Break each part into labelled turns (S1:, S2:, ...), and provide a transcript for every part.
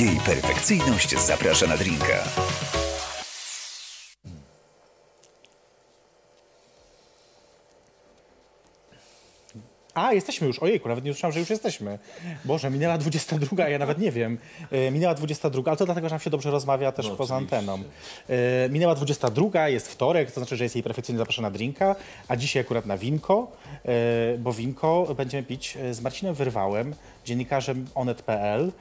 S1: Jej perfekcyjność zaprasza na drinka.
S2: A, jesteśmy już. Ojejku, nawet nie usłyszałam, że już jesteśmy. Boże, minęła 22, ja nawet nie wiem. E, minęła 22, ale to dlatego, że nam się dobrze rozmawia też
S3: No,
S2: poza
S3: oczywiście.
S2: anteną. E, minęła 22, jest wtorek, to znaczy, że jest jej perfekcyjnie zapraszana na drinka, a dzisiaj akurat na winko, e, bo winko będziemy pić z Marcinem Wyrwałem, dziennikarzem onet.pl,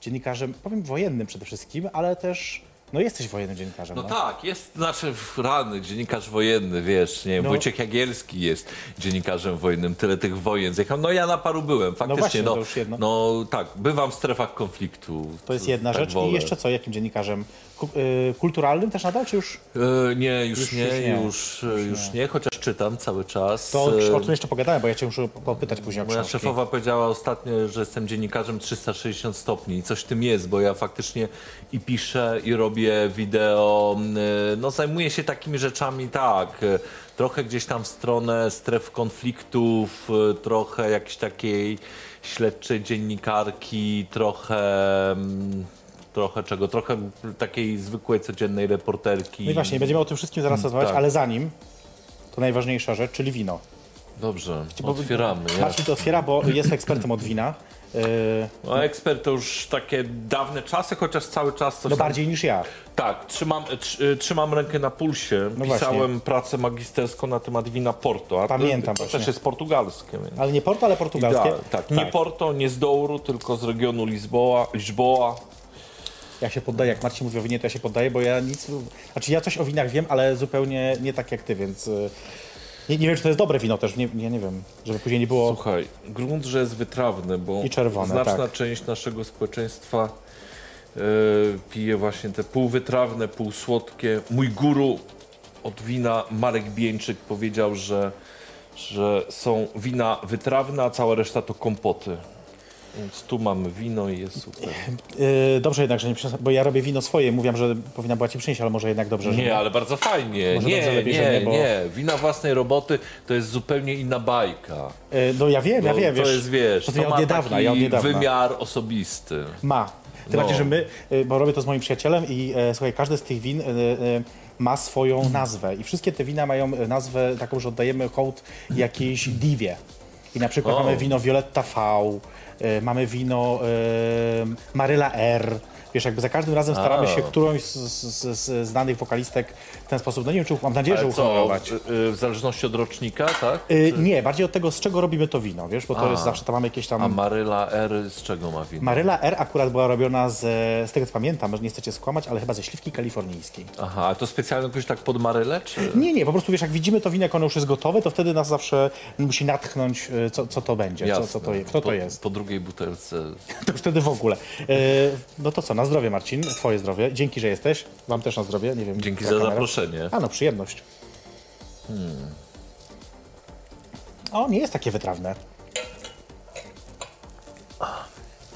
S2: dziennikarzem, powiem, wojennym przede wszystkim, ale też, no jesteś wojennym dziennikarzem.
S3: No tak, jest znaczy rany, dziennikarz wojenny, wiesz, nie wiem,
S2: No.
S3: Wojciech Jagielski jest dziennikarzem wojennym, tyle tych wojen zjechał. No ja na paru byłem, faktycznie.
S2: właśnie,
S3: no,
S2: to już jedno.
S3: no tak, bywam w strefach konfliktu.
S2: To jest jedna
S3: tak
S2: rzecz.
S3: wolę.
S2: I jeszcze co, jakim dziennikarzem? Y, kulturalnym też nadal, czy już?
S3: E, nie, już,
S2: Już-
S3: nie,
S2: już nie.
S3: już, już, nie. chociaż czytam cały czas.
S2: To
S3: E,
S2: o tym jeszcze pogadałem, bo ja cię muszę popytać później o
S3: Moja
S2: książki.
S3: szefowa powiedziała ostatnio, że jestem dziennikarzem 360 stopni i coś w tym jest, bo ja faktycznie i piszę, i robię wideo, y, no zajmuję się takimi rzeczami, tak, y, trochę gdzieś tam w stronę stref konfliktów, y, trochę jakiejś takiej śledczej dziennikarki, trochę... mm, Trochę czego? Trochę takiej zwykłej, codziennej reporterki.
S2: No i właśnie, będziemy o tym wszystkim zaraz rozmawiać,
S3: tak.
S2: ale zanim, to najważniejsza rzecz, czyli wino.
S3: Dobrze,
S2: Bo-
S3: otwieramy.
S2: Marcin to otwiera, bo jest ekspertem od wina. Yy,
S3: No, ekspert to już takie dawne czasy, chociaż cały czas coś
S2: no
S3: tam
S2: bardziej niż ja.
S3: Tak, trzymam, tr, y, trzymam rękę na pulsie.
S2: No
S3: Pisałem
S2: właśnie.
S3: pracę magisterską na temat wina Porto. A
S2: Pamiętam
S3: to, to też jest portugalskie. Więc.
S2: Ale nie Porto, ale portugalskie.
S3: Idealnie, tak, nie Porto, nie z Douru, tylko z regionu Lizboa, Lisboa.
S2: Ja się poddaję, jak Marcin mówi o winie, to ja się poddaję, bo ja nic... Znaczy ja coś o winach wiem, ale zupełnie nie tak jak ty, więc... yy, Nie, nie wiem, czy to jest dobre wino też, nie, nie, nie wiem, żeby później nie było...
S3: Słuchaj, grunt, że jest wytrawny, bo
S2: I czerwone,
S3: znaczna
S2: tak.
S3: część naszego społeczeństwa e, pije właśnie te półwytrawne, półsłodkie. Mój guru od wina, Marek Bieńczyk, powiedział, że, że są wina wytrawne, a cała reszta to kompoty. Więc tu mamy wino i jest super.
S2: Yy, dobrze jednak, że nie przyniosłem, bo ja robię wino swoje, mówiłam, że powinna była ci przynieść, ale może jednak dobrze, że
S3: Nie, ale bardzo fajnie.
S2: Może dobrze
S3: Nie,
S2: lepiej, że
S3: nie,
S2: nie, bo-
S3: nie. Wina własnej roboty to jest zupełnie inna bajka.
S2: Yy, No ja wiem, ja
S3: Bo
S2: wiem,
S3: to
S2: wiesz.
S3: jest, wiesz,
S2: to
S3: to
S2: ja od
S3: ma
S2: niedawna,
S3: taki
S2: ja od niedawna.
S3: wymiar osobisty.
S2: Ma. Tym
S3: No.
S2: bardziej, że my, y, bo robię to z moim przyjacielem i e, słuchaj, każdy z tych win y, y, ma swoją nazwę i wszystkie te wina mają e, nazwę taką, że oddajemy hołd jakiejś diwie. I na przykład
S3: O.
S2: mamy wino Violetta V, mamy wino y, Maryla R. Wiesz, jakby za każdym razem staramy się którąś z, z, z znanych wokalistek w ten sposób, no nie wiem, czy mam nadzieję, że uhonorować.
S3: w, y, w zależności od rocznika, tak?
S2: Y, nie, bardziej od tego, z czego robimy to wino, wiesz, bo to
S3: A.
S2: jest zawsze, tam mamy jakieś tam...
S3: A Maryla R z czego ma wino?
S2: Maryla R akurat była robiona z, z tego co pamiętam, może nie chcecie skłamać, ale chyba ze śliwki kalifornijskiej.
S3: Aha, a to specjalnie jakoś tak pod Marylę, czy?
S2: Nie, nie, po prostu wiesz, jak widzimy to wino, jak ono już jest gotowe, to wtedy nas zawsze musi natchnąć, e, co, co to będzie, co, co to, kto
S3: po,
S2: to jest.
S3: Po drugiej butelce.
S2: To już wtedy w ogóle. No to co, na zdrowie Marcin, twoje zdrowie. Dzięki, że jesteś. Wam też na zdrowie. Nie wiem.
S3: Dzięki za
S2: kamera.
S3: zaproszenie.
S2: A no, przyjemność. O, nie jest takie wytrawne.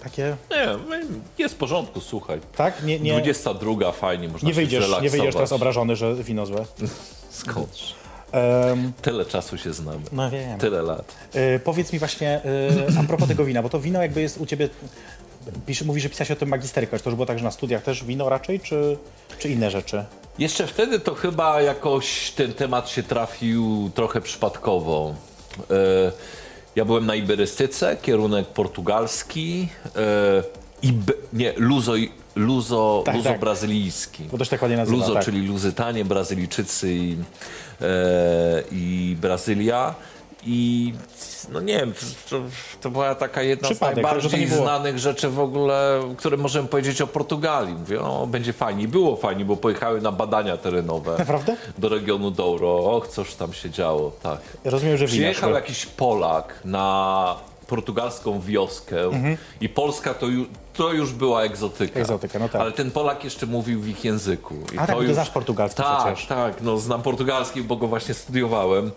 S2: Takie,
S3: Nie, jest w porządku, słuchaj.
S2: tak? Nie, nie,
S3: 22 fajnie, można
S2: nie,
S3: się
S2: wyjdziesz, nie
S3: zrelaksować.
S2: wyjdziesz teraz obrażony, że wino złe.
S3: Skądż?
S2: Em,
S3: Tyle czasu się znamy.
S2: no wiem.
S3: Tyle lat.
S2: E, powiedz mi właśnie e, a propos tego wina, bo to wino jakby jest u ciebie. Pisze, mówi, że pisałeś o tym magisterkę. Czy to już było tak, że na studiach też wino raczej, czy, czy inne rzeczy?
S3: Jeszcze wtedy to chyba jakoś ten temat się trafił trochę przypadkowo. E, ja byłem na iberystyce, kierunek portugalski, e, Ibe, nie, luzo, luzo,
S2: Tak,
S3: luzo
S2: tak.
S3: brazylijski.
S2: Bo to się tak ładnie nazywa.
S3: Luzo,
S2: tak.
S3: czyli Luzytanie, Brazylijczycy i, e, i Brazylia. I no nie wiem, to, to była taka jedna
S2: Przypadek,
S3: z najbardziej
S2: to
S3: znanych rzeczy w ogóle, które możemy powiedzieć o Portugalii. Mówię, o, będzie fajnie. Było fajnie, bo pojechały na badania terenowe
S2: Naprawdę?
S3: do regionu Douro. Och, coś tam się działo, tak.
S2: Rozumiem, że.
S3: Przyjechał
S2: szły.
S3: jakiś Polak na portugalską wioskę i Polska to, ju, to już była egzotyka.
S2: Egzotyka, no tak.
S3: Ale ten Polak jeszcze mówił w ich języku. I
S2: A tak, bo ty znasz portugalski
S3: tak,
S2: przecież.
S3: Tak, no znam portugalski, bo go właśnie studiowałem.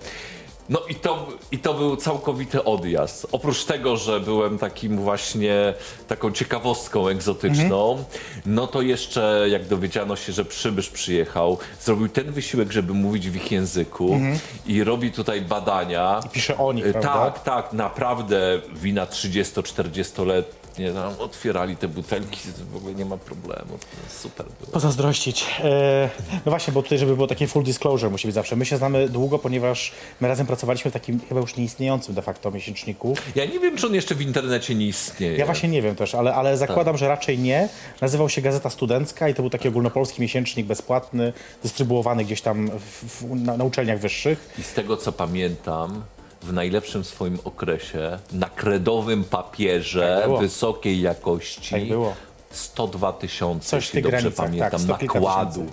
S3: No i to, i to był całkowity odjazd. Oprócz tego, że byłem takim właśnie taką ciekawostką egzotyczną,
S2: Mhm.
S3: no to jeszcze jak dowiedziano się, że przybysz przyjechał, zrobił ten wysiłek, żeby mówić w ich języku i robi tutaj badania.
S2: Mhm. Pisze o nich,
S3: E,
S2: prawda?
S3: Tak, tak, naprawdę wina 30-40 let Nie, tam otwierali te butelki, w ogóle nie ma problemu. To super było.
S2: Pozazdrościć. E, no właśnie, bo tutaj, żeby było takie full disclosure musi być zawsze. My się znamy długo, ponieważ my razem pracowaliśmy w takim chyba już nieistniejącym de facto miesięczniku.
S3: Ja nie wiem, czy on jeszcze w internecie nie istnieje.
S2: Ja właśnie nie wiem też, ale, ale zakładam, że raczej nie. Nazywał się Gazeta Studencka i to był taki ogólnopolski miesięcznik bezpłatny, dystrybuowany gdzieś tam w, w, na, na uczelniach wyższych.
S3: I z tego, co pamiętam, w najlepszym swoim okresie, na kredowym papierze
S2: Tak
S3: wysokiej jakości,
S2: Tak było.
S3: 102 tysiące,
S2: Coś
S3: jeśli dobrze
S2: granicach,
S3: pamiętam,
S2: tak, sto kilka
S3: nakładu.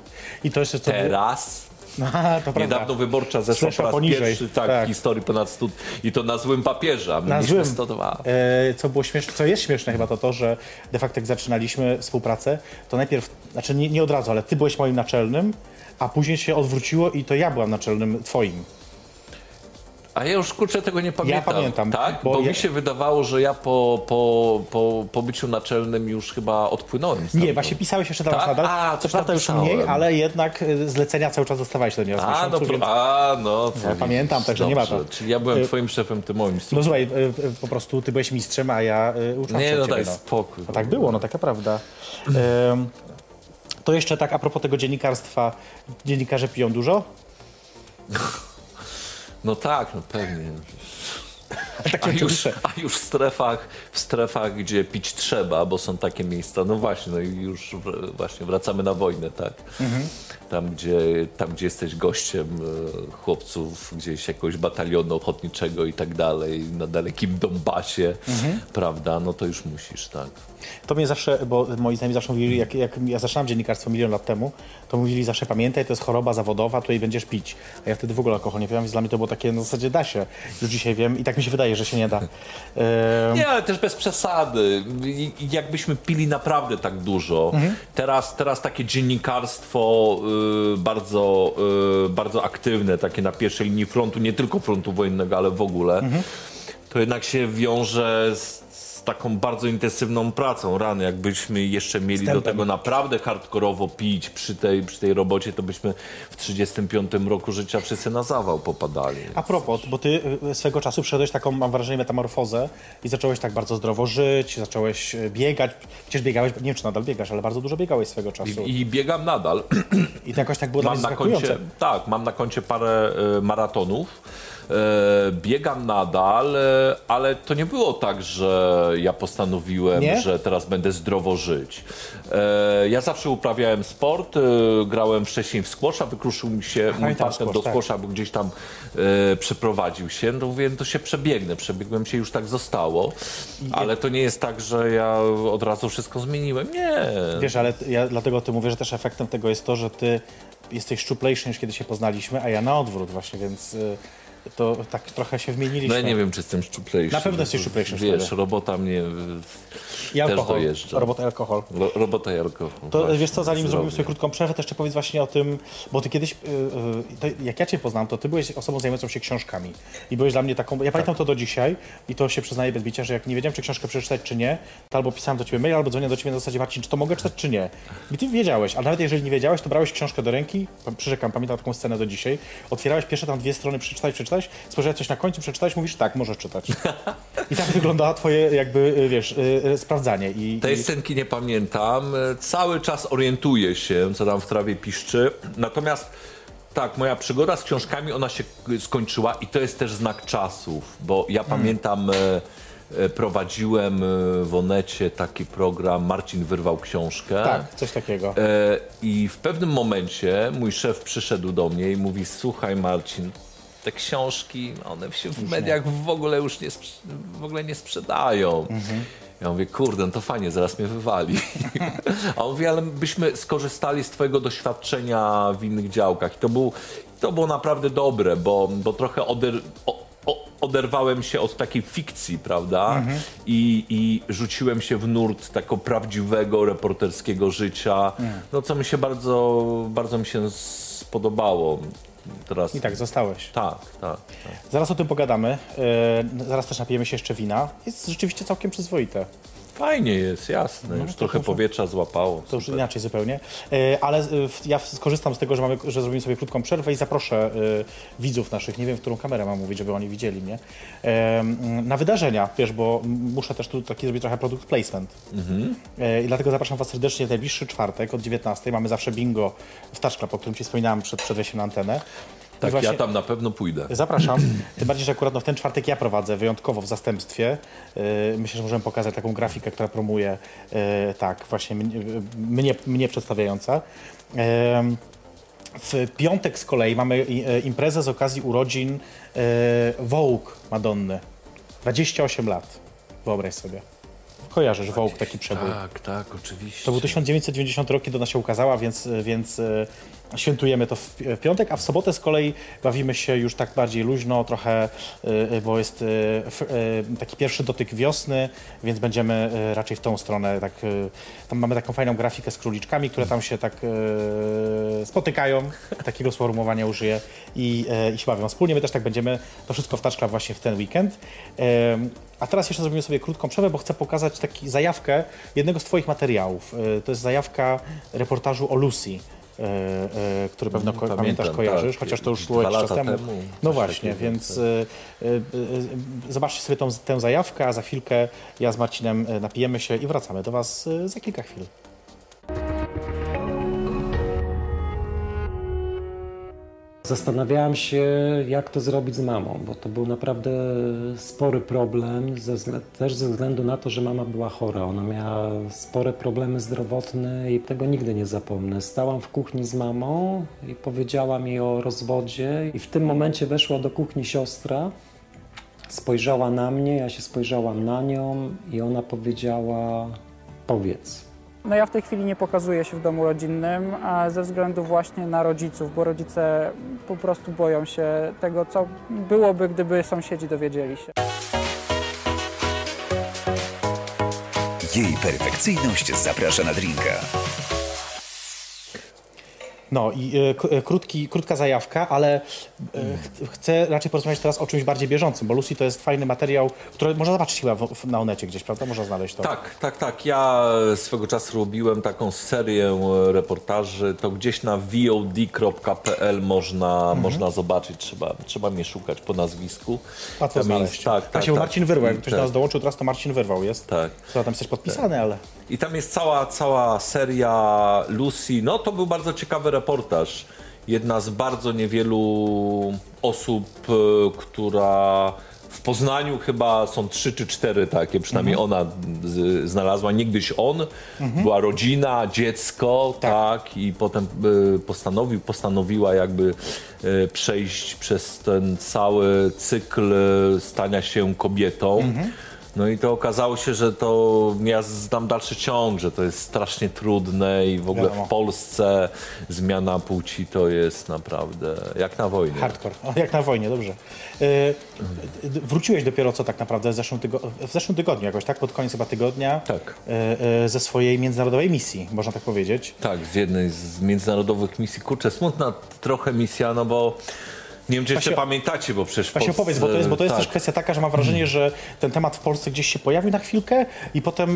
S2: I to jeszcze co...
S3: Teraz
S2: Aha, to prawda.
S3: Niedawno wyborcza zeszła po raz
S2: poniżej,
S3: pierwszy tak,
S2: tak.
S3: w historii ponad 100 i to na złym papierze, a
S2: Na złym.
S3: 102.
S2: E, co było śmieszne, co jest śmieszne chyba to to, że de facto jak zaczynaliśmy współpracę, to najpierw, znaczy nie, nie od razu, ale ty byłeś moim naczelnym, a później się odwróciło i to ja byłam naczelnym twoim.
S3: A ja już kurczę tego nie pamiętam.
S2: pamiętam,
S3: Tak?
S2: bo
S3: Bo,
S2: ja-
S3: mi się wydawało, że ja po, po, po, po byciu naczelnym już chyba odpłynąłem.
S2: Nie,
S3: stamtąd.
S2: właśnie pisałeś jeszcze teraz
S3: Tak?
S2: nadal.
S3: A,
S2: Co
S3: coś
S2: prawda już mniej, ale jednak e, zlecenia cały czas dostawałeś do niej
S3: A, no,
S2: więc...
S3: a, no
S2: Ja pamiętam, także nie ma to.
S3: Czyli ja byłem
S2: Y-
S3: twoim szefem, ty moim.
S2: No słuchaj, e, po prostu ty byłeś mistrzem, a ja uczyłam
S3: Nie, no
S2: ciebie,
S3: daj spokój.
S2: No tak było, no taka prawda. To jeszcze tak a propos tego dziennikarstwa. Dziennikarze piją dużo?
S3: No tak, no pewnie.
S2: Tak
S3: A już, a już w strefach, w strefach, gdzie pić trzeba, bo są takie miejsca, no właśnie, no i już w, właśnie wracamy na wojnę, tak?
S2: Mhm.
S3: Tam, gdzie, tam, gdzie jesteś gościem e, chłopców gdzieś jakiegoś batalionu ochotniczego i tak dalej, na dalekim Donbasie,
S2: Mhm.
S3: prawda? No to już musisz, tak.
S2: To mnie zawsze, bo moi znajomi zawsze mówili, jak, jak ja zaczynałem dziennikarstwo milion lat temu, to mówili zawsze pamiętaj, to jest choroba zawodowa, tutaj będziesz pić. A ja wtedy w ogóle alkohol nie piłem, więc dla mnie to było takie, na zasadzie da się. Już dzisiaj wiem i tak mi się wydaje, że się nie da.
S3: Nie, ale też bez przesady. Jakbyśmy pili naprawdę tak dużo. Teraz, teraz takie dziennikarstwo y, bardzo, y, bardzo aktywne, takie na pierwszej linii frontu, nie tylko frontu wojennego, ale w ogóle, to jednak się wiąże z, z taką bardzo intensywną pracą. Rany, jakbyśmy jeszcze mieli do tego naprawdę hardkorowo pić przy tej, przy tej robocie, to byśmy w 35 roku życia wszyscy na zawał popadali.
S2: A propos, bo ty y, swego czasu przeszedłeś taką, mam wrażenie, metamorfozę i zacząłeś tak bardzo zdrowo żyć, zacząłeś y, biegać. Przecież biegałeś, nie wiem czy nadal biegasz, ale bardzo dużo biegałeś swego czasu. I,
S3: I, I biegam nadal.
S2: to jakoś tak było dla
S3: Mam
S2: mnie
S3: na koncie, tak, mam na koncie parę e, maratonów. E, biegam nadal, e, ale to nie było tak, że ja postanowiłem,
S2: Nie?
S3: że teraz będę zdrowo żyć. E, ja zawsze uprawiałem sport, grałem wcześniej w squasha, wykruszył mi się mój partner do
S2: tak.
S3: squasha, bo gdzieś tam przeprowadził się. No wiem, to się przebiegnę, przebiegłem się już tak zostało, ale to nie jest tak, że ja od razu wszystko zmieniłem. Nie.
S2: Wiesz, ale ja dlatego ty mówię, że też efektem tego jest to, że ty jesteś szczuplejszy niż kiedy się poznaliśmy, a ja na odwrót właśnie, więc y, to tak trochę się wymieniliśmy.
S3: No ja nie wiem, czy jestem szczuplejszy.
S2: Na pewno jesteś szczuplejszy
S3: Wiesz,
S2: wtedy.
S3: robota mnie
S2: I
S3: też
S2: alkohol,
S3: dojeżdża.
S2: robota i alkohol.
S3: Ro, robota i alkohol.
S2: To wiesz co, zanim zrobimy sobie krótką przerwę, to jeszcze powiedz właśnie o tym, bo ty kiedyś, y, y, to jak ja cię poznam, to ty byłeś osobą zajmującą się książkami i byłeś dla mnie taką, ja
S3: Tak.
S2: pamiętam to do dzisiaj i to się przyznaję bez bicia, że jak nie wiedziałem, czy książkę przeczytać, czy nie, to albo pisałem do ciebie mail, albo dzwonię do ciebie na zasadzie, Marcin, czy to mogę czytać, czy nie. I ty wiedziałeś, a nawet jeżeli nie wiedziałeś, to brałeś książkę do ręki, przyrzekam, pamiętam taką scenę do dzisiaj, otwierałeś pierwsze tam dwie strony, przeczytałeś, przeczytałeś, spojrzałeś coś na końcu, przeczytałeś, mówisz, tak, możesz czytać. I tak wyglądała twoje jakby, y, wiesz, y, y, sprawdzanie. I,
S3: Tej
S2: i...
S3: scenki nie pamiętam. Cały czas orientuję się, co tam w trawie piszczy. Natomiast tak, moja przygoda z książkami, ona się skończyła i to jest też znak czasów, bo ja
S2: Hmm.
S3: pamiętam, prowadziłem w Onecie taki program Marcin wyrwał książkę.
S2: Tak, coś takiego.
S3: E, I w pewnym momencie mój szef przyszedł do mnie i mówi: Słuchaj, Marcin, te książki, one się w mediach w ogóle już nie, w ogóle nie sprzedają. Ja mówię, kurde, no to fajnie, zaraz mnie wywali. A on mówi, ale byśmy skorzystali z twojego doświadczenia w innych działkach. I to, był, to było naprawdę dobre, bo, bo trochę oder, o, o, oderwałem się od takiej fikcji, prawda? I, I rzuciłem się w nurt takiego prawdziwego, reporterskiego życia, no co mi się bardzo, bardzo mi się spodobało. Teraz,
S2: I tak, zostałeś.
S3: tak, tak, tak.
S2: Zaraz o tym pogadamy. E, zaraz też napijemy się jeszcze wina. Jest rzeczywiście całkiem przyzwoite.
S3: Fajnie jest, jasne. Już trochę powietrza złapało.
S2: To już
S3: Super.
S2: inaczej zupełnie. E, Ale e, ja skorzystam z tego, że, mamy, że zrobimy sobie krótką przerwę i zaproszę e, widzów naszych, nie wiem, w którą kamerę mam mówić, żeby oni widzieli mnie, na wydarzenia, wiesz, bo muszę też tu taki zrobić trochę product placement. E, I dlatego zapraszam Was serdecznie w najbliższy czwartek od 19. Mamy zawsze bingo w Touch Club, o którym Ci wspominałem przed, wejściem na antenę.
S3: Tak,
S2: właśnie-
S3: ja tam na pewno pójdę.
S2: Zapraszam. Tym bardziej, że akurat no, w ten czwartek ja prowadzę wyjątkowo w zastępstwie. Yy, myślę, że możemy pokazać taką grafikę, która promuje yy, tak, właśnie mnie, mnie, mnie przedstawiająca. W piątek z kolei mamy imprezę z okazji urodzin Vogue Madonny. 28 lat. Wyobraź sobie. Kojarzysz Vogue taki przebój.
S3: Tak, tak, oczywiście.
S2: To był 1990 rok, kiedy ona się ukazała, więc, więc świętujemy to w, piątek, a w sobotę z kolei bawimy się już tak bardziej luźno, trochę, e, bo jest e, taki pierwszy dotyk wiosny, więc będziemy raczej w tą stronę. Tak, tam mamy taką fajną grafikę z króliczkami, które tam się tak spotykają, takiego sformułowania użyję i, i się bawią wspólnie. My też tak będziemy, to wszystko w Touch właśnie w ten weekend. A teraz jeszcze zrobimy sobie krótką przerwę, bo chcę pokazać taki zajawkę jednego z Twoich materiałów. To jest zajawka reportażu o Lucy. E, e, który pewno ko-
S3: pamiętam,
S2: pamiętasz, kojarzysz,
S3: tak.
S2: chociaż to już było jakiś czas temu.
S3: temu,
S2: No właśnie, więc
S3: tak.
S2: e, zobaczcie sobie tą, tę zajawkę, a za chwilkę ja z Marcinem napijemy się i wracamy do Was za kilka chwil.
S4: Zastanawiałem się, jak to zrobić z mamą, bo to był naprawdę spory problem, ze, też ze względu na to, że mama była chora. Ona miała spore problemy zdrowotne i tego nigdy nie zapomnę. Stałam w kuchni z mamą i powiedziała mi o rozwodzie, i w tym momencie weszła do kuchni siostra. Spojrzała na mnie, ja się spojrzałam na nią i ona powiedziała: Powiedz.
S5: No ja w tej chwili nie pokazuję się w domu rodzinnym ze względu właśnie na rodziców, bo rodzice po prostu boją się tego, co byłoby, gdyby sąsiedzi dowiedzieli się.
S1: Jej perfekcyjność zaprasza na drinka.
S2: No i e, e, krótki, krótka zajawka, ale e, ch- chcę raczej porozmawiać teraz o czymś bardziej bieżącym, bo Lucy to jest fajny materiał, który można zobaczyć chyba w, na Onecie gdzieś, prawda? Można znaleźć to.
S3: Tak, tak, tak. Ja swego czasu robiłem taką serię e, reportaży. To gdzieś na vod.pl można, można zobaczyć. Trzeba, trzeba mnie szukać po nazwisku.
S2: Łatwo znaleźć.
S3: jest- Tak, tak, tak.
S2: Marcin Wyrwał, jak ktoś
S3: tak.
S2: nas dołączył, teraz to Marcin Wyrwał jest.
S3: Tak.
S2: Co tam jesteś podpisany, ale...
S3: I tam jest cała, cała seria Lucy. No to był bardzo ciekawy reportaż. Jedna z bardzo niewielu osób, e, która w Poznaniu chyba są trzy czy cztery takie, przynajmniej ona z, znalazła. Niegdyś on, była rodzina, dziecko, tak, i potem e, postanowił, postanowiła jakby e, przejść przez ten cały cykl stania się kobietą. No i to okazało się, że to ja znam dalszy ciąg, że to jest strasznie trudne i w ogóle
S2: Wiadomo.
S3: w Polsce zmiana płci to jest naprawdę jak na wojnie.
S2: Hardcore, jak na wojnie, dobrze. E, wróciłeś dopiero co tak naprawdę w zeszłym, w zeszłym tygodniu jakoś, tak? Pod koniec chyba tygodnia.
S3: Tak.
S2: E, e, ze swojej międzynarodowej misji, można tak powiedzieć.
S3: Tak, z jednej z międzynarodowych misji. Kurczę, smutna trochę misja, no bo nie wiem, czy jeszcze
S2: Właśnie-
S3: pamiętacie, bo przecież
S2: Właśnie
S3: Polsce,
S2: opowiedz, bo to jest, bo to jest
S3: tak.
S2: też kwestia taka, że mam wrażenie, że ten temat w Polsce gdzieś się pojawił na chwilkę i potem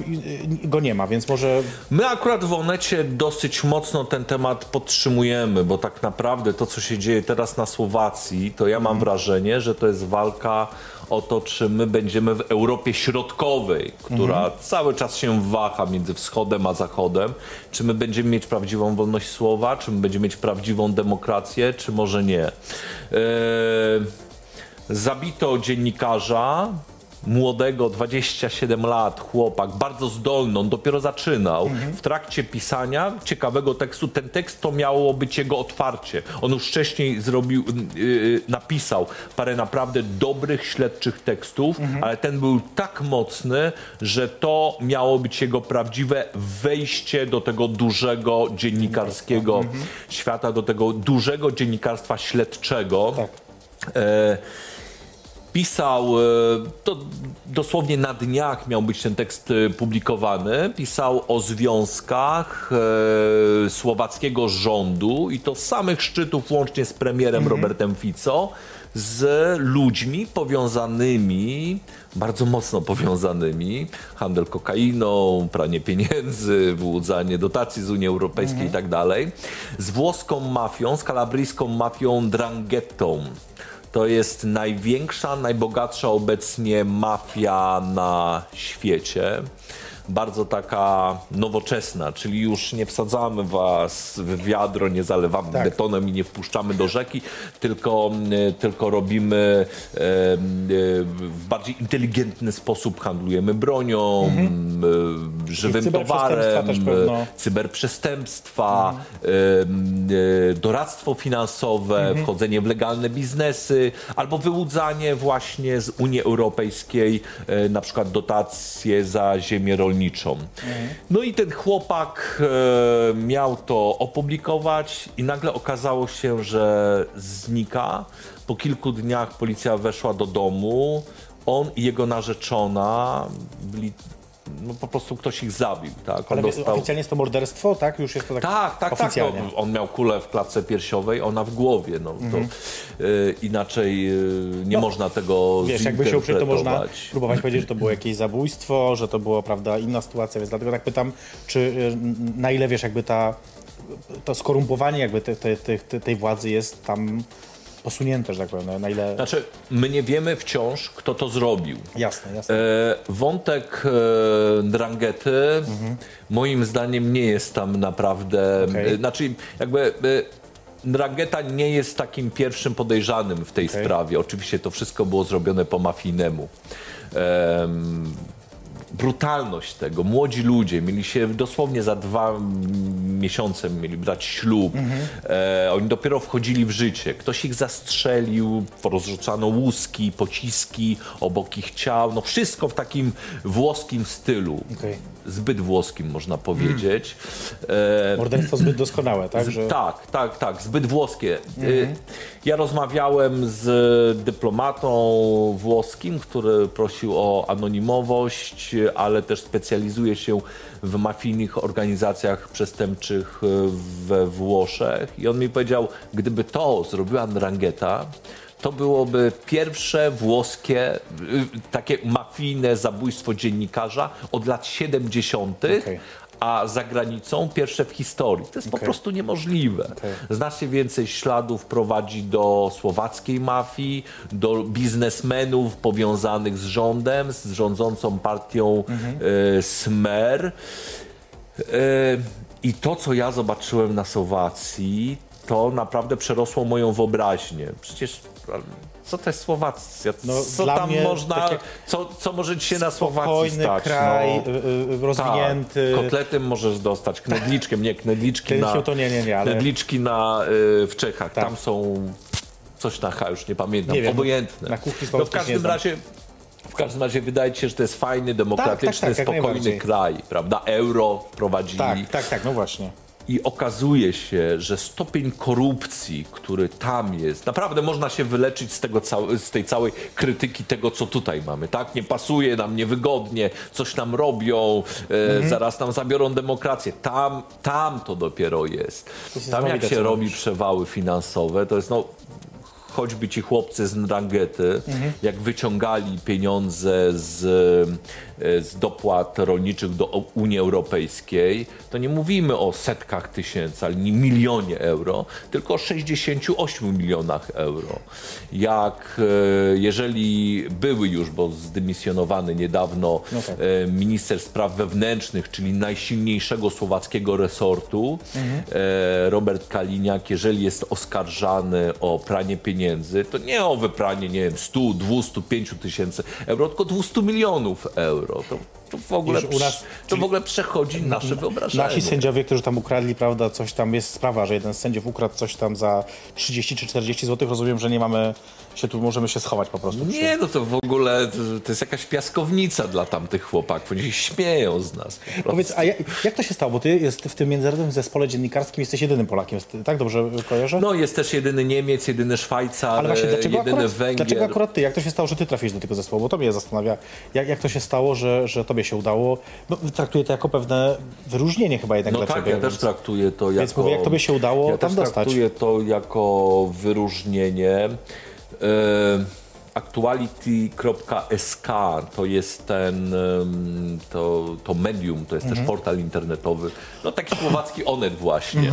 S2: y, y, go nie ma, więc może
S3: My akurat w Onecie dosyć mocno ten temat podtrzymujemy, bo tak naprawdę to, co się dzieje teraz na Słowacji, to ja mam wrażenie, że to jest walka o to, czy my będziemy w Europie Środkowej, która cały czas się waha między wschodem a zachodem, czy my będziemy mieć prawdziwą wolność słowa, czy my będziemy mieć prawdziwą demokrację, czy może nie. Eee, zabito dziennikarza, młodego, 27 lat, chłopak, bardzo zdolny, on dopiero zaczynał. W trakcie pisania ciekawego tekstu, ten tekst to miało być jego otwarcie. On już wcześniej zrobił, yy, napisał parę naprawdę dobrych, śledczych tekstów, ale ten był tak mocny, że to miało być jego prawdziwe wejście do tego dużego dziennikarskiego świata, do tego dużego dziennikarstwa śledczego.
S2: tak.
S3: E, pisał, e, to dosłownie na dniach miał być ten tekst e, publikowany, pisał o związkach e, słowackiego rządu i to samych szczytów łącznie z premierem Robertem Fico z ludźmi powiązanymi, bardzo mocno powiązanymi, handel kokainą, pranie pieniędzy, wyłudzanie dotacji z Unii Europejskiej i tak dalej, z włoską mafią, z kalabryjską mafią Dranghettą. To jest największa, najbogatsza obecnie mafia na świecie. Bardzo taka nowoczesna, czyli już nie wsadzamy was w wiadro, nie zalewamy
S2: Tak.
S3: betonem i nie wpuszczamy do rzeki, tylko, y, tylko robimy e, e, w bardziej inteligentny sposób, handlujemy bronią, e, żywym
S2: cyberprzestępstwa
S3: towarem, cyberprzestępstwa, em, e, doradztwo finansowe,
S2: Mhm.
S3: wchodzenie w legalne biznesy, albo wyłudzanie właśnie z Unii Europejskiej, na przykład dotacje za ziemię rolniczą. No i ten chłopak e, miał to opublikować i nagle okazało się, że znika. Po kilku dniach policja weszła do domu. On i jego narzeczona byli, no po prostu ktoś ich zabił, tak? On
S2: Ale oficjalnie jest to morderstwo, tak? Już jest to tak,
S3: tak, tak, tak. No, on miał kulę w klatce piersiowej, ona w głowie. No, to, y, inaczej y, nie można tego
S2: Mhm. No, Wiesz, jakby się uprzeć, to można próbować powiedzieć, że to było jakieś zabójstwo, że to była, prawda, inna sytuacja, więc dlatego tak pytam, czy y, na ile, wiesz, jakby ta, to skorumpowanie jakby te, te, te, tej władzy jest tam posunięte, że tak powiem, na- ile...
S3: Znaczy, my nie wiemy wciąż, kto to zrobił.
S2: Jasne, jasne.
S3: E, wątek e, Drangety moim zdaniem nie jest tam naprawdę.
S2: Okej.
S3: E, znaczy, jakby. E, Drangeta nie jest takim pierwszym podejrzanym w tej
S2: Okej.
S3: sprawie. Oczywiście to wszystko było zrobione po mafijnemu. Em, brutalność tego. Młodzi ludzie mieli się dosłownie za dwa miesiące mieli brać ślub. E, oni dopiero wchodzili w życie. Ktoś ich zastrzelił, porozrzucano łuski, pociski obok ich ciał. No wszystko w takim włoskim stylu.
S2: Okej.
S3: Zbyt włoskim można powiedzieć. E,
S2: Morderstwo zbyt doskonałe, tak? Że...
S3: tak, tak, tak, zbyt włoskie. Y, Ja rozmawiałem z dyplomatą włoskim, który prosił o anonimowość, ale też specjalizuje się w mafijnych organizacjach przestępczych y, we Włoszech. I on mi powiedział, gdyby to zrobiła Ndrangheta, to byłoby pierwsze włoskie, y, takie mafijne zabójstwo dziennikarza od lat 70.,
S2: Okej.
S3: a za granicą pierwsze w historii. To jest po
S2: Okej.
S3: prostu niemożliwe.
S2: Okej.
S3: Znacznie więcej śladów prowadzi do słowackiej mafii, do biznesmenów powiązanych z rządem, z rządzącą partią e, Smer. E, I to, co ja zobaczyłem na Słowacji, to naprawdę przerosło moją wyobraźnię. Przecież co to jest Słowacja?
S2: No,
S3: co
S2: dla
S3: tam
S2: mnie
S3: można,
S2: takie
S3: co, co może ci się na Słowacji
S2: Spokojny
S3: stać?
S2: kraj,
S3: no?
S2: y, y, rozwinięty.
S3: Tak, kotletem możesz dostać, knedliczkiem, nie, knedliczki na,
S2: to nie, nie, nie, ale-
S3: knedliczki na, y, w Czechach,
S2: Tak.
S3: tam są coś na H, już nie pamiętam,
S2: Nie wiem,
S3: obojętne.
S2: na kuchni
S3: no w każdym razie w każdym razie wydaje się, że to jest fajny, demokratyczny,
S2: tak, jak
S3: spokojny
S2: najbardziej.
S3: kraj, prawda? Euro wprowadzili.
S2: Tak, tak, tak, no właśnie.
S3: I okazuje się, że stopień korupcji, który tam jest, naprawdę można się wyleczyć z, tego cał- z tej całej krytyki tego, co tutaj mamy. Tak? Nie pasuje nam, niewygodnie, coś nam robią, e, zaraz nam zabiorą demokrację. Tam, tam to dopiero jest.
S2: jest
S3: Tam jak się robi
S2: mówisz.
S3: przewały finansowe, to jest no choćby ci chłopcy z Nrangety, jak wyciągali pieniądze z, z dopłat rolniczych do Unii Europejskiej, to nie mówimy o setkach tysięcy, ale nie milionie euro, tylko o 68 milionach euro. Jak e, jeżeli były już, bo zdymisjonowany niedawno
S2: No tak.
S3: e, minister spraw wewnętrznych, czyli najsilniejszego słowackiego resortu, e, Robert Kaliniak, jeżeli jest oskarżany o pranie pieniędzy, to nie o wypranie, nie wiem, 100, 200, 5 tysięcy euro, tylko 200 milionów euro. To, to, w, ogóle,
S2: Już u nas-
S3: to w ogóle przechodzi nasze wyobrażenie.
S2: Nasi sędziowie, którzy tam ukradli, prawda, coś tam jest sprawa, że jeden z sędziów ukradł coś tam za 30 czy 40 zł, rozumiem, że nie mamy się tu, możemy się schować po prostu. przy-
S3: Nie, no to w ogóle to, to jest jakaś piaskownica dla tamtych chłopaków. Oni się śmieją z nas.
S2: Powiedz, a jak, jak to się stało? Bo ty jest w tym międzynarodowym zespole dziennikarskim jesteś jedynym Polakiem, tak dobrze kojarzę?
S3: No jest też jedyny Niemiec, jedyny Szwajcar,
S2: Ale właśnie dlaczego
S3: jedyny
S2: akurat,
S3: Węgier.
S2: dlaczego akurat ty? Jak to się stało, że ty trafiłeś do tego zespołu? Bo to mnie zastanawia. Jak, jak to się stało, że, że tobie się udało? No, traktuję to jako pewne wyróżnienie chyba jednak
S3: No
S2: dla
S3: tak,
S2: ciebie.
S3: ja też
S2: więc-
S3: traktuję to jako...
S2: Więc mówię, jak tobie się udało
S3: ja
S2: tam
S3: też
S2: dostać?
S3: traktuję to jako wyróżnienie. E, Actuality.sk to jest ten, to, to medium, to jest też portal internetowy, no taki słowacki Onet właśnie, e,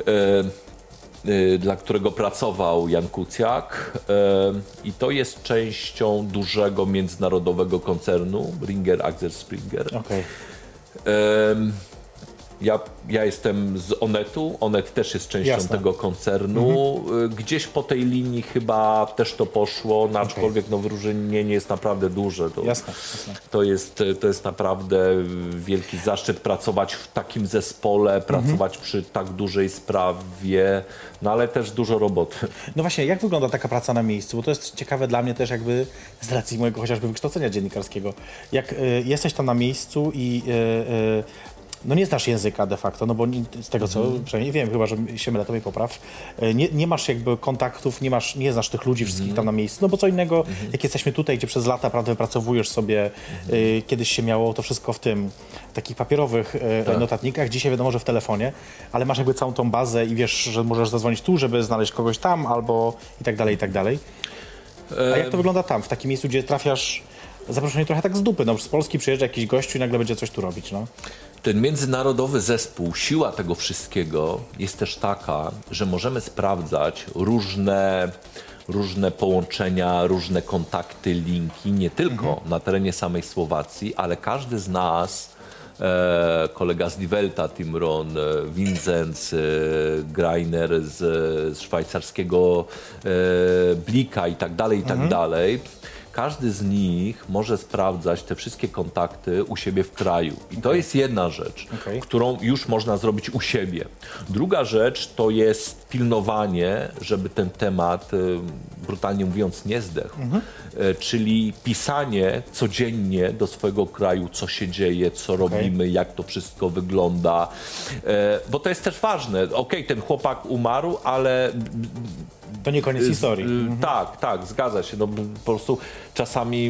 S3: e, dla którego pracował Jan Kuciak e, i to jest częścią dużego międzynarodowego koncernu Ringer Axel Springer.
S2: Okej.
S3: Ja, ja jestem z Onetu, Onet też jest częścią
S2: Jasne.
S3: tego koncernu. Y, Gdzieś po tej linii chyba też to poszło, no, aczkolwiek no, wyróżnienie jest naprawdę duże. To,
S2: Jasne, jasne.
S3: To, jest, to jest naprawdę wielki zaszczyt pracować w takim zespole, pracować przy tak dużej sprawie, no ale też dużo roboty.
S2: No właśnie, jak wygląda taka praca na miejscu? Bo to jest ciekawe dla mnie też jakby z racji mojego chociażby wykształcenia dziennikarskiego. Jak y, jesteś tam na miejscu i y, y, no nie znasz języka de facto, no bo z tego co przynajmniej wiem, chyba że się mylę, popraw, y, nie, nie masz jakby kontaktów, nie masz, nie znasz tych ludzi wszystkich tam na miejscu, no bo co innego, jak jesteśmy tutaj, gdzie przez lata prawda, wypracowujesz sobie, y, kiedyś się miało to wszystko w tym, w takich papierowych y, notatnikach, dzisiaj wiadomo, że w telefonie, ale masz jakby całą tą bazę i wiesz, że możesz zadzwonić tu, żeby znaleźć kogoś tam, albo i tak dalej, i tak dalej. A jak to wygląda tam, w takim miejscu, gdzie trafiasz zaproszenie trochę tak z dupy, no z Polski przyjeżdża jakiś gościu i nagle będzie coś tu robić, no.
S3: Ten międzynarodowy zespół, siła tego wszystkiego jest też taka, że możemy sprawdzać różne, różne połączenia, różne kontakty, linki, nie tylko na terenie samej Słowacji, ale każdy z nas, e, kolega z Divelta, Timron, e, Vincenz, e, Greiner z, z szwajcarskiego e, Blika i tak dalej, i tak dalej. Każdy z nich może sprawdzać te wszystkie kontakty u siebie w kraju. I to jest jedna rzecz,
S2: Okej.
S3: którą już można zrobić u siebie. Druga rzecz to jest pilnowanie, żeby ten temat, y, brutalnie mówiąc, nie zdechł. Y, Czyli pisanie codziennie do swojego kraju, co się dzieje, co robimy, jak to wszystko wygląda. E, Bo to jest też ważne. Okej, ten chłopak umarł, ale
S2: To nie koniec historii.
S3: Y, Tak, tak, zgadza się. No, po prostu czasami,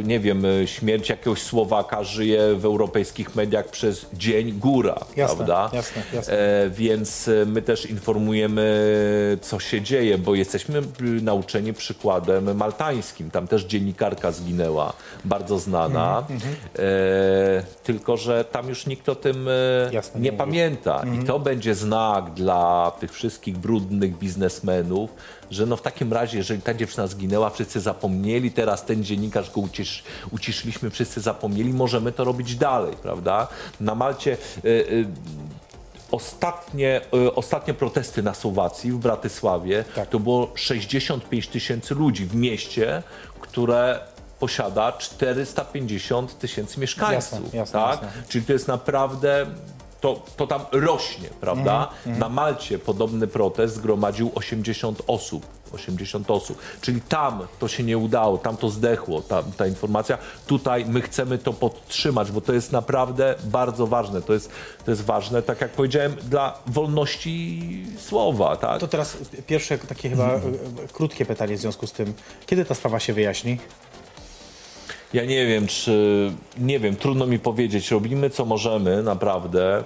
S3: y, nie wiem, y, śmierć jakiegoś Słowaka żyje w europejskich mediach przez dzień góra,
S2: Jasne,
S3: prawda?
S2: jasne, jasne.
S3: E, więc y, my też informujemy, co się dzieje, bo jesteśmy nauczeni przykładem maltańskim. Tam też dziennikarka zginęła, bardzo znana.
S2: Mhm,
S3: E, tylko, że tam już nikt o tym e,
S2: Jasne,
S3: nie pamięta. I to będzie znak dla tych wszystkich brudnych biznesmenów, że no w takim razie, jeżeli ta dziewczyna zginęła, wszyscy zapomnieli, teraz ten dziennikarz go ucisz, uciszyliśmy, wszyscy zapomnieli, możemy to robić dalej, prawda? Na Malcie y, y, ostatnie, y, ostatnie protesty na Słowacji, w Bratysławie,
S2: Tak.
S3: to było 65 tysięcy ludzi w mieście, które posiada 450 tysięcy mieszkańców.
S2: Jasne, jasne,
S3: tak?
S2: jasne.
S3: Czyli to jest naprawdę, to, to tam rośnie, prawda?
S2: Mhm,
S3: Na Malcie podobny protest zgromadził 80 osób. 80 osób. Czyli tam to się nie udało, tam to zdechło, ta, ta informacja. Tutaj my chcemy to podtrzymać, bo to jest naprawdę bardzo ważne. To jest, to jest ważne, tak jak powiedziałem, dla wolności słowa, tak?
S2: To teraz pierwsze takie chyba y, y, krótkie pytanie w związku z tym. Kiedy ta sprawa się wyjaśni?
S3: Ja nie wiem, czy. Nie wiem, trudno mi powiedzieć. Robimy co możemy, naprawdę.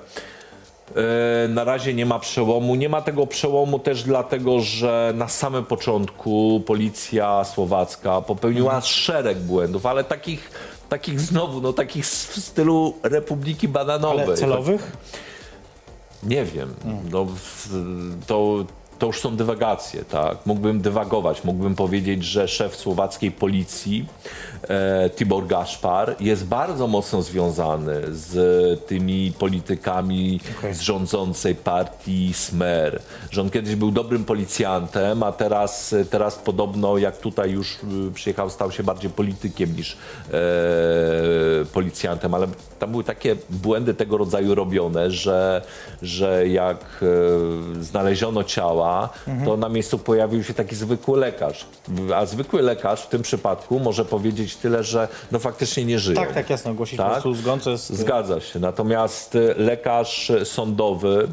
S3: E, Na razie nie ma przełomu. Nie ma tego przełomu też dlatego, że na samym początku policja słowacka popełniła szereg błędów, ale takich, takich znowu, no takich w stylu Republiki Bananowej.
S2: Ale celowych?
S3: Nie wiem. No, w- to, to już są dywagacje, tak? Mógłbym dywagować, mógłbym powiedzieć, że szef słowackiej policji e, Tibor Gaspar jest bardzo mocno związany z tymi politykami
S2: Okej.
S3: z rządzącej partii Smer. Że on kiedyś był dobrym policjantem, a teraz, teraz podobno jak tutaj już y, przyjechał, stał się bardziej politykiem niż e, policjantem, ale tam były takie błędy tego rodzaju robione, że, że jak e, znaleziono ciała, to na miejscu pojawił się taki zwykły lekarz. A zwykły lekarz w tym przypadku może powiedzieć tyle, że no faktycznie nie żyje.
S2: Tak, tak, jasno. Ogłosić po prostu zgon, co jest...
S3: Zgadza się. Natomiast e, lekarz sądowy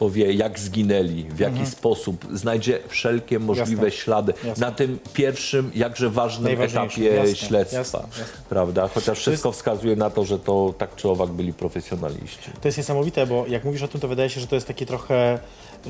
S3: powie jak zginęli, w jaki sposób, znajdzie wszelkie możliwe
S2: Jasne.
S3: ślady
S2: Jasne.
S3: na tym pierwszym, jakże ważnym etapie
S2: Jasne,
S3: śledztwa, prawda? Chociaż wszystko wskazuje na to, że to tak czy owak byli profesjonaliści.
S2: To jest niesamowite, bo jak mówisz o tym, to wydaje się, że to jest taki trochę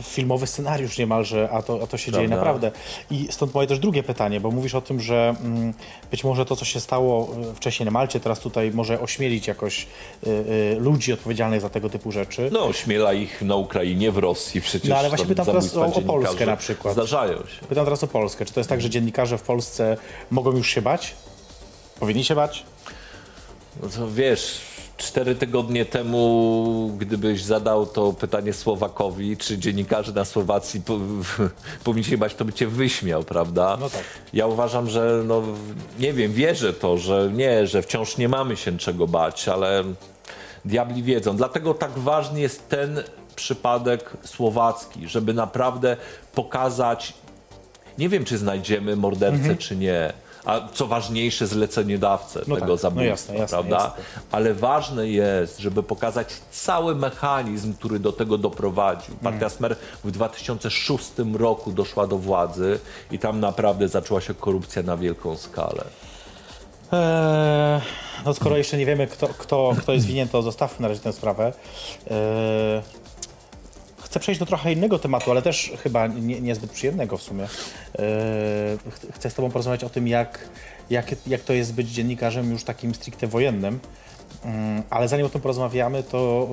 S2: filmowy scenariusz niemalże, a to, a to się dzieje
S3: Prawda.
S2: naprawdę. I stąd moje też drugie pytanie, bo mówisz o tym, że mm, być może to, co się stało y, wcześniej na Malcie, teraz tutaj może ośmielić jakoś y, y, ludzi odpowiedzialnych za tego typu rzeczy.
S3: No, ośmiela ich na Ukrainie, w Rosji przecież.
S2: No, ale właśnie
S3: tam
S2: pytam teraz o- o Polskę na przykład.
S3: Zdarzają się.
S2: Pytam teraz o Polskę. Czy to jest tak, że dziennikarze w Polsce mogą już się bać? Powinni się bać?
S3: No to wiesz, cztery tygodnie temu, gdybyś zadał to pytanie Słowakowi, czy dziennikarze na Słowacji po, powinni się bać, to by cię wyśmiał, prawda?
S2: No tak.
S3: Ja uważam, że no, nie wiem, wierzę to, że nie, że wciąż nie mamy się czego bać, ale diabli wiedzą. Dlatego tak ważny jest ten przypadek słowacki, żeby naprawdę pokazać nie wiem, czy znajdziemy mordercę, czy nie. A co ważniejsze, zleceniodawcę.
S2: No
S3: tego
S2: tak, no
S3: zabójstwa,
S2: jasne, jasne,
S3: prawda?
S2: jasne.
S3: Ale ważne jest, żeby pokazać cały mechanizm, który do tego doprowadził.
S2: Mhm.
S3: Partia Smer w 2006 roku doszła do władzy i tam naprawdę zaczęła się korupcja na wielką skalę.
S2: Eee, no skoro jeszcze nie wiemy, kto, kto, kto jest winien, to zostawmy na razie tę sprawę. Eee, chcę przejść do trochę innego tematu, ale też chyba nie, niezbyt przyjemnego w sumie. Ch- chcę z Tobą porozmawiać o tym, jak, jak, jak to jest być dziennikarzem już takim stricte wojennym. Mm, Ale zanim o tym porozmawiamy, to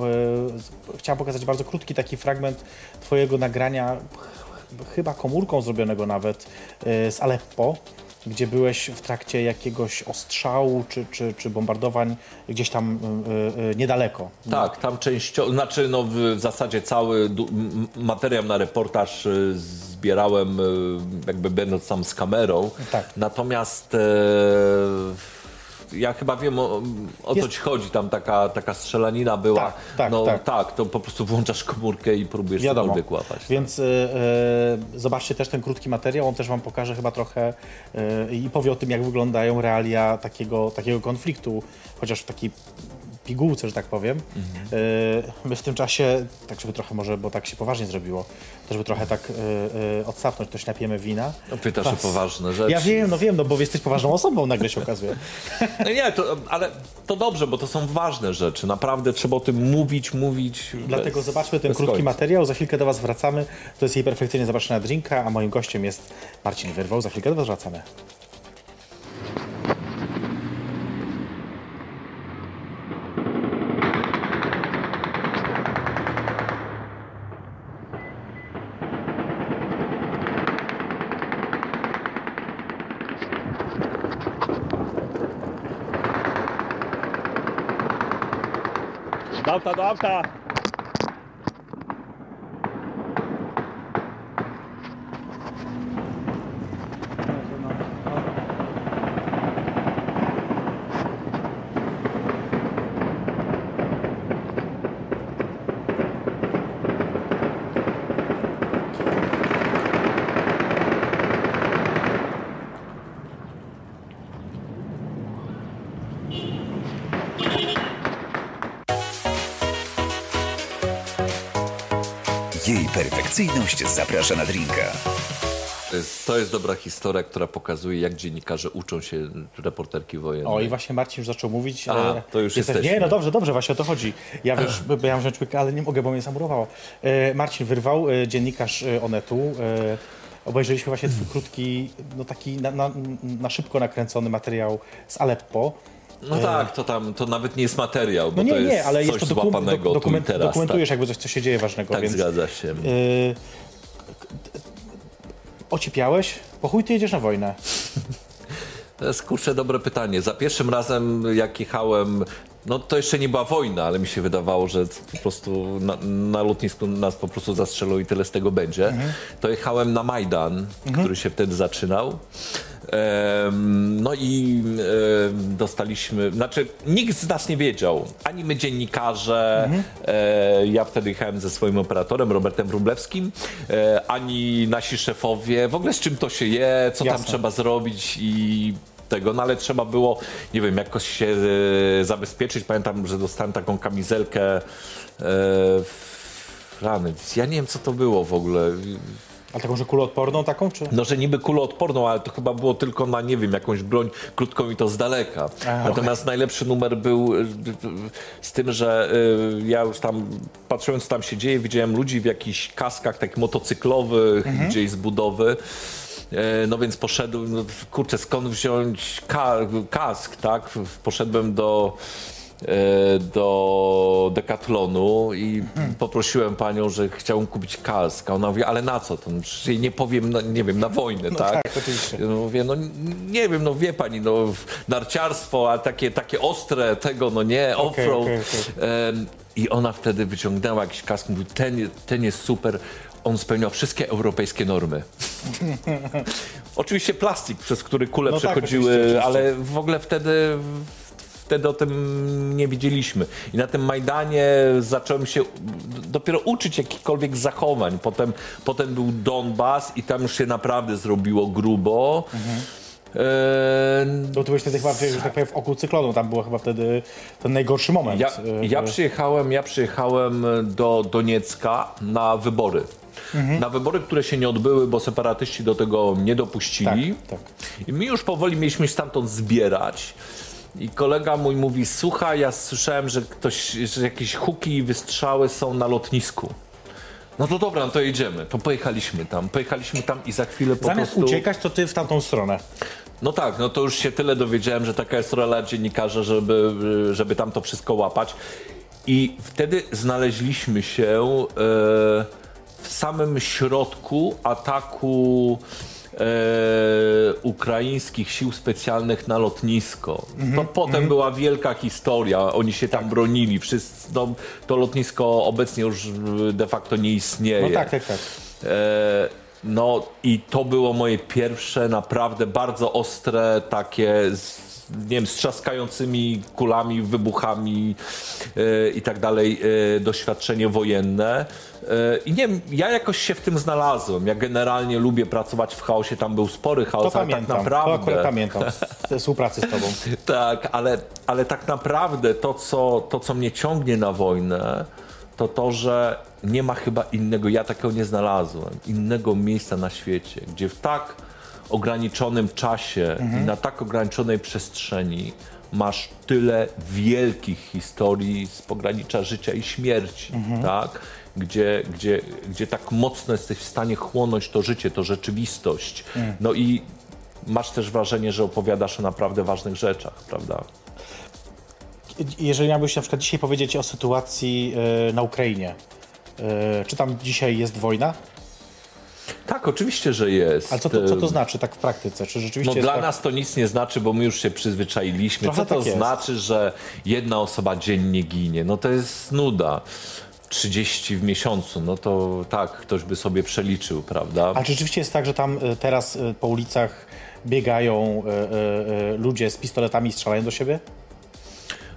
S2: e, chciałem pokazać bardzo krótki taki fragment Twojego nagrania, ch- chyba komórką zrobionego nawet, e, z Aleppo, gdzie byłeś w trakcie jakiegoś ostrzału czy, czy, czy bombardowań gdzieś tam e, niedaleko.
S3: Tak, tam częściowo, znaczy no w zasadzie cały materiał na reportaż y, zbierałem jakby będąc tam z kamerą.
S2: Tak.
S3: Natomiast e, ja chyba wiem o, o co ci chodzi, tam taka, taka strzelanina była.
S2: Tak, tak,
S3: no
S2: tak.
S3: to po prostu włączasz komórkę i próbujesz
S2: Wiadomo.
S3: cokolwiek łapać.
S2: Więc e, e, zobaczcie też ten krótki materiał, on też Wam pokaże chyba trochę e, i powie o tym, jak wyglądają realia takiego, takiego konfliktu, chociaż w takiej pigułce, że tak powiem. E, my w tym czasie, tak żeby trochę może, bo tak się poważnie zrobiło, to żeby trochę tak e, e, odsapnąć, to się napijemy wina.
S3: No, pytasz o poważne rzeczy.
S2: Ja wiem, no wiem, no bo jesteś poważną osobą, nagle się okazuje.
S3: No nie, to, ale to dobrze, bo to są ważne rzeczy. Naprawdę trzeba o tym mówić, mówić.
S2: Dlatego
S3: bez-
S2: zobaczmy ten krótki
S3: końca.
S2: materiał, za chwilkę do Was wracamy. To jest jej perfekcyjnie zapraszana drinka, a moim gościem jest Marcin Wyrwał. Za chwilkę do Was wracamy.
S6: Do auta,
S1: perfekcyjność zaprasza na drinka.
S3: To jest, dobra historia, która pokazuje, jak dziennikarze uczą się reporterki wojenne.
S2: O, i właśnie Marcin już zaczął mówić.
S3: A,
S2: e,
S3: to już
S2: jesteś-
S3: jesteśmy.
S2: Nie, no dobrze, dobrze, właśnie o to chodzi. Ja wiesz, bo ja wziąć łyka, ale nie mogę, bo mnie zamurowało. E, Marcin Wyrwał, e, dziennikarz e, Onetu. E, obejrzeliśmy właśnie twój krótki, no taki na, na, na szybko nakręcony materiał z Aleppo.
S3: No tak, to tam, to nawet nie jest materiał, bo
S2: No nie,
S3: to jest
S2: nie, ale
S3: coś
S2: jest to dokum,
S3: złapanego
S2: do, dokument,
S3: teraz.
S2: dokumentujesz
S3: tak,
S2: jakby coś, co się dzieje ważnego,
S3: tak
S2: więc...
S3: zgadza się.
S2: E, ocipiałeś? Po chuj ty jedziesz na wojnę.
S3: To jest kurczę dobre pytanie. Za pierwszym razem jak jechałem, no to jeszcze nie była wojna, ale mi się wydawało, że po prostu na, na lotnisku nas po prostu zastrzelą i tyle z tego będzie. To jechałem na Majdan, który się wtedy zaczynał. Em, no i em, dostaliśmy, znaczy nikt z nas nie wiedział, ani my dziennikarze, e, ja wtedy jechałem ze swoim operatorem Robertem Wróblewskim, e, ani nasi szefowie, w ogóle z czym to się je, co tam
S2: Jasne.
S3: trzeba zrobić i tego, no ale trzeba było, nie wiem, jakoś się e, zabezpieczyć. Pamiętam, że dostałem taką kamizelkę e, rany, ja nie wiem co to było w ogóle.
S2: A taką, że kuloodporną taką, czy?
S3: No, że niby kuloodporną, ale to chyba było tylko na, nie wiem, jakąś broń krótką i to z daleka.
S2: A,
S3: Natomiast najlepszy numer był y, z tym, że ja już tam, patrząc co tam się dzieje, widziałem ludzi w jakichś kaskach takich motocyklowych,
S2: Mhm.
S3: gdzieś z budowy. E, No więc poszedłem, no, kurczę, skąd wziąć ka kask, tak? Poszedłem do, e, do Decathlonu i poprosiłem panią, że chciałbym kupić kask. A ona mówi, ale na co? To no, jej nie powiem, no, nie wiem, na wojnę, tak?
S2: tak, oczywiście.
S3: Mówię, no nie wiem, no wie pani, no narciarstwo, a takie, takie ostre tego, no nie, offroad.
S2: okej,
S3: Em, I ona wtedy wyciągnęła jakiś kask, mówi, ten, ten jest super, on spełniał wszystkie europejskie normy. Oczywiście plastik, przez który kule
S2: No tak,
S3: przechodziły,
S2: oczywiście, oczywiście.
S3: ale w ogóle wtedy wtedy o tym nie wiedzieliśmy. I na tym Majdanie zacząłem się dopiero uczyć jakichkolwiek zachowań. Potem, potem był Donbas i tam już się naprawdę zrobiło grubo. E,
S2: Bo ty byłeś wtedy chyba, że tak powiem, w oku cyklonu, tam był chyba wtedy ten najgorszy moment.
S3: Ja,
S2: y,
S3: ja, przyjechałem, ja przyjechałem do Doniecka na wybory. Na wybory, które się nie odbyły, bo separatyści do tego nie dopuścili.
S2: Tak,
S3: I my już powoli mieliśmy się stamtąd zbierać. I kolega mój mówi, słuchaj, ja słyszałem, że ktoś, że jakieś huki i wystrzały są na lotnisku. No to dobra, no to jedziemy. To pojechaliśmy tam. Pojechaliśmy tam i za chwilę po
S2: Zamiast
S3: prostu...
S2: uciekać, to ty w tamtą stronę.
S3: No tak, no to już się tyle dowiedziałem, że taka jest rola dziennikarza, żeby, żeby tam to wszystko łapać. I wtedy znaleźliśmy się e, w samym środku ataku e, ukraińskich sił specjalnych na lotnisko. to potem była wielka historia, oni się tam bronili, wszyscy, no, to lotnisko obecnie już de facto nie istnieje.
S2: No tak, tak, tak.
S3: E, no i to było moje pierwsze naprawdę bardzo ostre takie z, nie wiem, z trzaskającymi kulami, wybuchami e, i tak dalej e, doświadczenie wojenne. E, I nie wiem, ja jakoś się w tym znalazłem. Ja generalnie lubię pracować w chaosie, tam był spory
S2: To
S3: chaos, ale tak
S2: pamiętam,
S3: naprawdę...
S2: to akurat pamiętam ze współpracy z tobą.
S3: Tak, ale, ale tak naprawdę to co, to, co mnie ciągnie na wojnę, to to, że nie ma chyba innego, ja takiego nie znalazłem, innego miejsca na świecie, gdzie w tak ograniczonym czasie i na tak ograniczonej przestrzeni masz tyle wielkich historii z pogranicza życia i śmierci, tak? Gdzie, gdzie, gdzie tak mocno jesteś w stanie chłonąć to życie, to rzeczywistość. No i masz też wrażenie, że opowiadasz o naprawdę ważnych rzeczach, prawda?
S2: Jeżeli miałbyś na przykład dzisiaj powiedzieć o sytuacji y, na Ukrainie, y, czy tam dzisiaj jest wojna?
S3: Tak, oczywiście, że jest.
S2: Ale co to, co to znaczy tak w praktyce? Czy rzeczywiście
S3: No dla
S2: tak...
S3: nas to nic nie znaczy, bo my już się przyzwyczailiśmy.
S2: Trochę
S3: Co to
S2: tak
S3: znaczy, że jedna osoba dziennie ginie? No to jest nuda. 30 w miesiącu, no to tak, ktoś by sobie przeliczył, prawda?
S2: Ale czy rzeczywiście jest tak, że tam y, teraz y, po ulicach biegają y, ludzie z pistoletami i strzelają do siebie?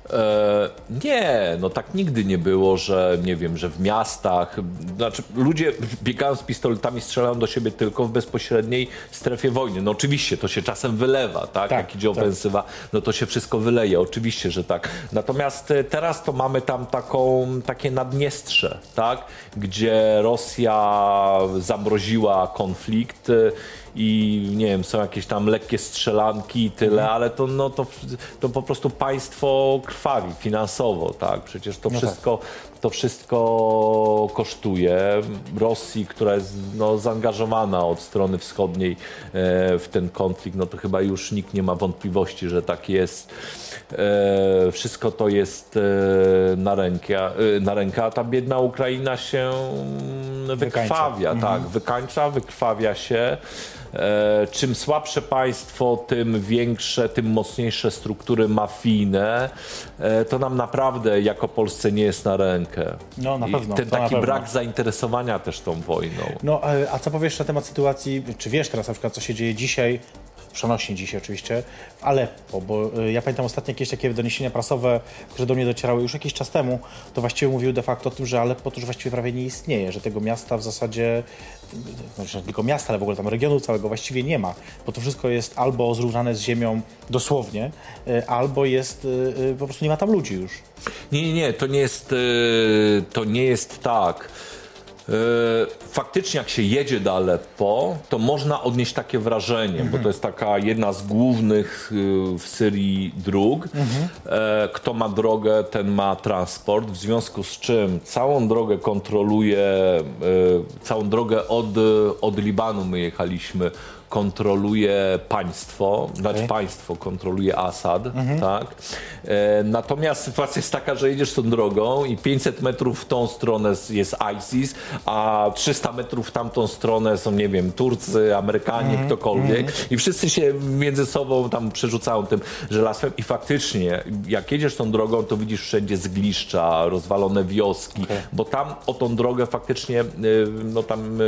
S3: E, nie, no tak nigdy nie było, że nie wiem, że w miastach, znaczy ludzie biegają z pistoletami, strzelają do siebie tylko w bezpośredniej strefie wojny. No oczywiście, to się czasem wylewa, tak?
S2: Tak,
S3: Jak idzie
S2: tak.
S3: ofensywa, no to się wszystko wyleje, oczywiście, że tak. Natomiast e, teraz to mamy tam taką, takie Naddniestrze, tak? Gdzie Rosja zamroziła konflikt e, i nie wiem, są jakieś tam lekkie strzelanki i tyle, ale to, no, to, to po prostu państwo krwawi finansowo, tak? Przecież to
S2: tak.
S3: wszystko, to wszystko kosztuje. Rosji, która jest no, zaangażowana od strony wschodniej e, w ten konflikt, no to chyba już nikt nie ma wątpliwości, że tak jest. E, wszystko to jest e, na, rękę, na rękę, a ta biedna Ukraina się wykrwawia, tak, wykańcza, wykrwawia się. E, czym słabsze państwo, tym większe, tym mocniejsze struktury mafijne, e, to nam naprawdę jako Polsce nie jest na rękę.
S2: No, na
S3: I
S2: pewno,
S3: ten
S2: to na
S3: taki brak zainteresowania też tą wojną.
S2: No, e, a co powiesz na temat sytuacji, czy wiesz teraz na przykład, co się dzieje dzisiaj, przenośnie dzisiaj oczywiście, Aleppo, bo e, ja pamiętam ostatnie jakieś takie doniesienia prasowe, które do mnie docierały już jakiś czas temu, to właściwie mówiły de facto o tym, że Aleppo to już właściwie prawie nie istnieje, że tego miasta w zasadzie, znaczy nie tylko miasta, ale w ogóle tam regionu całego właściwie nie ma, bo to wszystko jest albo zrównane z ziemią dosłownie, e, albo jest, e, po prostu nie ma tam ludzi już.
S3: Nie, nie, to nie jest, to nie jest tak. Faktycznie jak się jedzie do Aleppo, to można odnieść takie wrażenie, bo to jest taka jedna z głównych y, w Syrii dróg. E, Kto ma drogę, ten ma transport, w związku z czym całą drogę kontroluje, e, całą drogę od, od Libanu my jechaliśmy, kontroluje państwo, znaczy państwo kontroluje Assad, tak? E, natomiast sytuacja jest taka, że jedziesz tą drogą i 500 metrów w tą stronę jest ISIS, a 300 metrów w tamtą stronę są, nie wiem, Turcy, Amerykanie, ktokolwiek i wszyscy się między sobą tam przerzucają tym żelastwem i faktycznie, jak jedziesz tą drogą, to widzisz wszędzie zgliszcza, rozwalone wioski, bo tam o tą drogę faktycznie, y, no tam, y,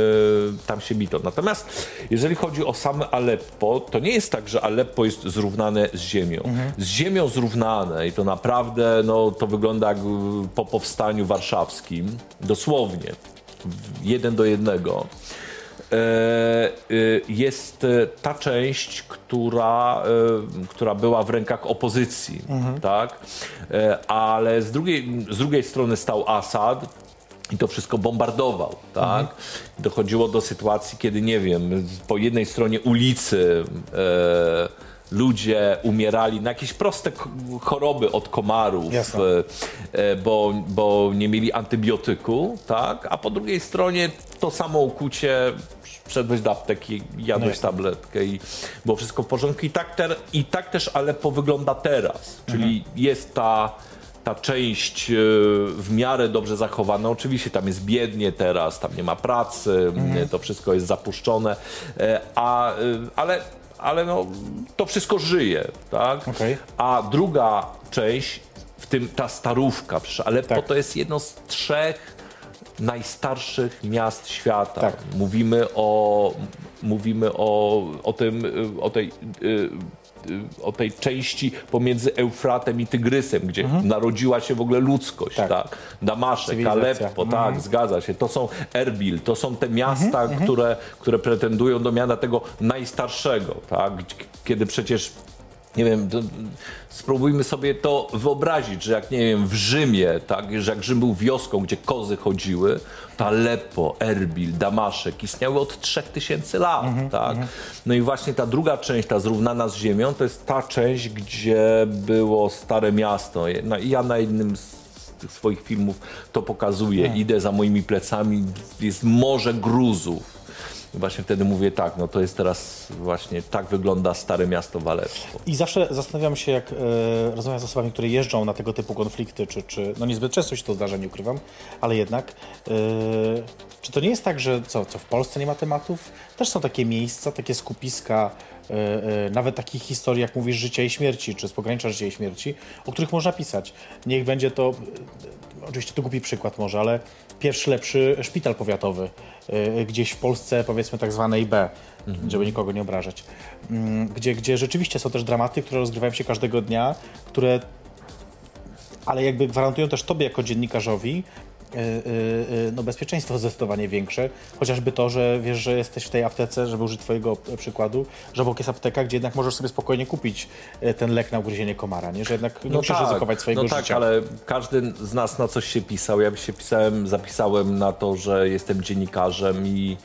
S3: tam się bito. Natomiast jeżeli chodzi o same Aleppo, to nie jest tak, że Aleppo jest zrównane z ziemią. Z ziemią zrównane i to naprawdę, no to wygląda jak y, po powstaniu warszawskim, dosłownie, jeden do jednego. E, y, jest e, ta część, która, e, która była w rękach opozycji, tak? E, Ale z drugiej, z drugiej strony stał Assad, i to wszystko bombardował, tak? Dochodziło do sytuacji, kiedy, nie wiem, po jednej stronie ulicy e, ludzie umierali na jakieś proste choroby od komarów, e, e, bo, bo nie mieli antybiotyku, tak? A po drugiej stronie to samo ukucie, wszedłeś do apteki, jadłeś
S2: jasne.
S3: tabletkę i było wszystko w porządku. I tak, ter, i tak też Aleppo wygląda teraz, czyli jest ta ta część e, w miarę dobrze zachowana. Oczywiście tam jest biednie teraz, tam nie ma pracy, m, to wszystko jest zapuszczone, e, a, e, ale, ale no, to wszystko żyje, tak?
S2: Okej.
S3: A druga część, w tym ta starówka, Aleppo
S2: Tak.
S3: to jest jedno z trzech najstarszych miast świata.
S2: Tak.
S3: Mówimy o, mówimy o, o tym, o tej, o tej części pomiędzy Eufratem i Tygrysem, gdzie narodziła się w ogóle ludzkość, tak?
S2: Tak.
S3: Damaszek. Aleppo, tak, zgadza się. To są Erbil, to są te miasta, które, które pretendują do miana tego najstarszego, tak? Kiedy przecież nie wiem, to, spróbujmy sobie to wyobrazić, że jak nie wiem, w Rzymie, tak, że jak Rzym był wioską, gdzie kozy chodziły, to Aleppo, Erbil, Damaszek istniały od 3000 lat, tak. No i właśnie ta druga część, ta zrównana z ziemią, to jest ta część, gdzie było stare miasto. No, ja na jednym z tych swoich filmów to pokazuję. Idę za moimi plecami, jest morze gruzów. I właśnie wtedy mówię tak, no to jest teraz właśnie, tak wygląda stare miasto w Aleppo.
S2: I zawsze zastanawiam się, jak e, rozmawiam z osobami, które jeżdżą na tego typu konflikty, czy, czy no niezbyt często się to zdarza, nie ukrywam, ale jednak, e, czy to nie jest tak, że co, co w Polsce nie ma tematów? Też są takie miejsca, takie skupiska, e, e, nawet takich historii, jak mówisz, życia i śmierci, czy z pogranicza życia i śmierci, o których można pisać. Niech będzie to, e, oczywiście to głupi przykład może, ale pierwszy lepszy szpital powiatowy, e, gdzieś w Polsce, powiedzmy tak zwanej B, żeby nikogo nie obrażać, Mm, gdzie, gdzie rzeczywiście są też dramaty, które rozgrywają się każdego dnia, które ale jakby gwarantują też tobie jako dziennikarzowi y, y, y, no bezpieczeństwo zdecydowanie większe. Chociażby to, że wiesz, że jesteś w tej aptece, żeby użyć twojego e, przykładu, że obok jest apteka, gdzie jednak możesz sobie spokojnie kupić e, ten lek na ugryzienie komara, nie? że jednak nie musisz ryzykować swojego
S3: no
S2: życia.
S3: tak, ale każdy z nas na coś się pisał. Ja się pisałem, zapisałem na to, że jestem dziennikarzem i,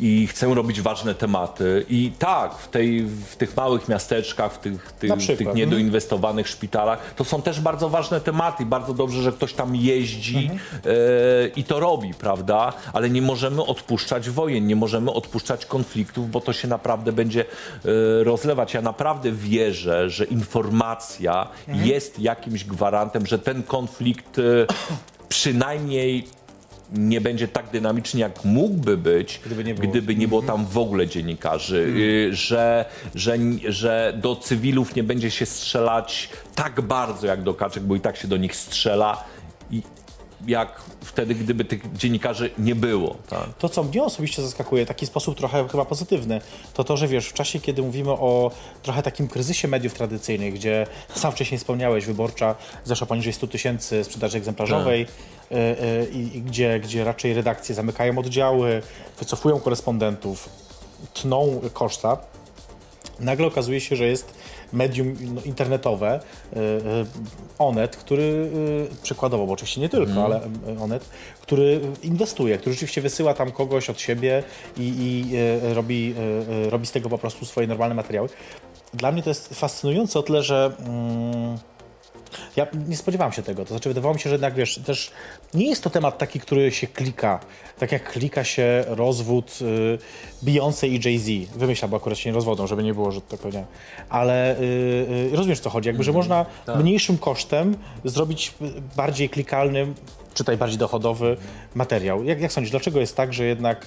S3: i chcę robić ważne tematy. I tak, w, tej, w tych małych miasteczkach, w tych, tych,
S2: przykład,
S3: tych
S2: mhm.
S3: niedoinwestowanych szpitalach, to są też bardzo ważne tematy. i Bardzo dobrze, że ktoś tam jeździ
S2: Mhm.
S3: e, i to robi, prawda? Ale nie możemy odpuszczać wojen, nie możemy odpuszczać konfliktów, bo to się naprawdę będzie e, rozlewać. Ja naprawdę wierzę, że informacja
S2: Mhm.
S3: jest jakimś gwarantem, że ten konflikt e, przynajmniej nie będzie tak dynamiczny, jak mógłby być,
S2: Gdyby nie było.
S3: Gdyby nie było tam w ogóle dziennikarzy, y, że, że, że do cywilów nie będzie się strzelać tak bardzo jak do kaczek, bo i tak się do nich strzela, i jak wtedy, gdyby tych dziennikarzy nie było. Tak?
S2: To, co mnie osobiście zaskakuje, taki sposób trochę chyba pozytywny, to to, że wiesz, w czasie, kiedy mówimy o trochę takim kryzysie mediów tradycyjnych, gdzie sam wcześniej wspomniałeś, wyborcza zeszła poniżej 100 tysięcy sprzedaży egzemplarzowej y, y, i, i gdzie, gdzie raczej redakcje zamykają oddziały, wycofują korespondentów, tną koszta, nagle okazuje się, że jest medium no, internetowe, y, y, Onet, który y, przykładowo, bo oczywiście nie tylko, ale y, Onet, który inwestuje, który rzeczywiście wysyła tam kogoś od siebie i, i robi, robi z tego po prostu swoje normalne materiały. Dla mnie to jest fascynujące o tyle, że mm, ja nie spodziewałem się tego. To znaczy, wydawało mi się, że jednak wiesz, też nie jest to temat taki, który się klika. Tak jak klika się rozwód y, Beyoncé i Jay-Z. Wymyślam, bo akurat się nie rozwodzą, żeby nie było, że to nie. Ale y, y, rozumiesz, co chodzi. Jakby, że można mniejszym kosztem zrobić y, bardziej klikalny, czytaj bardziej dochodowy materiał. Jak, jak sądzisz, dlaczego jest tak, że jednak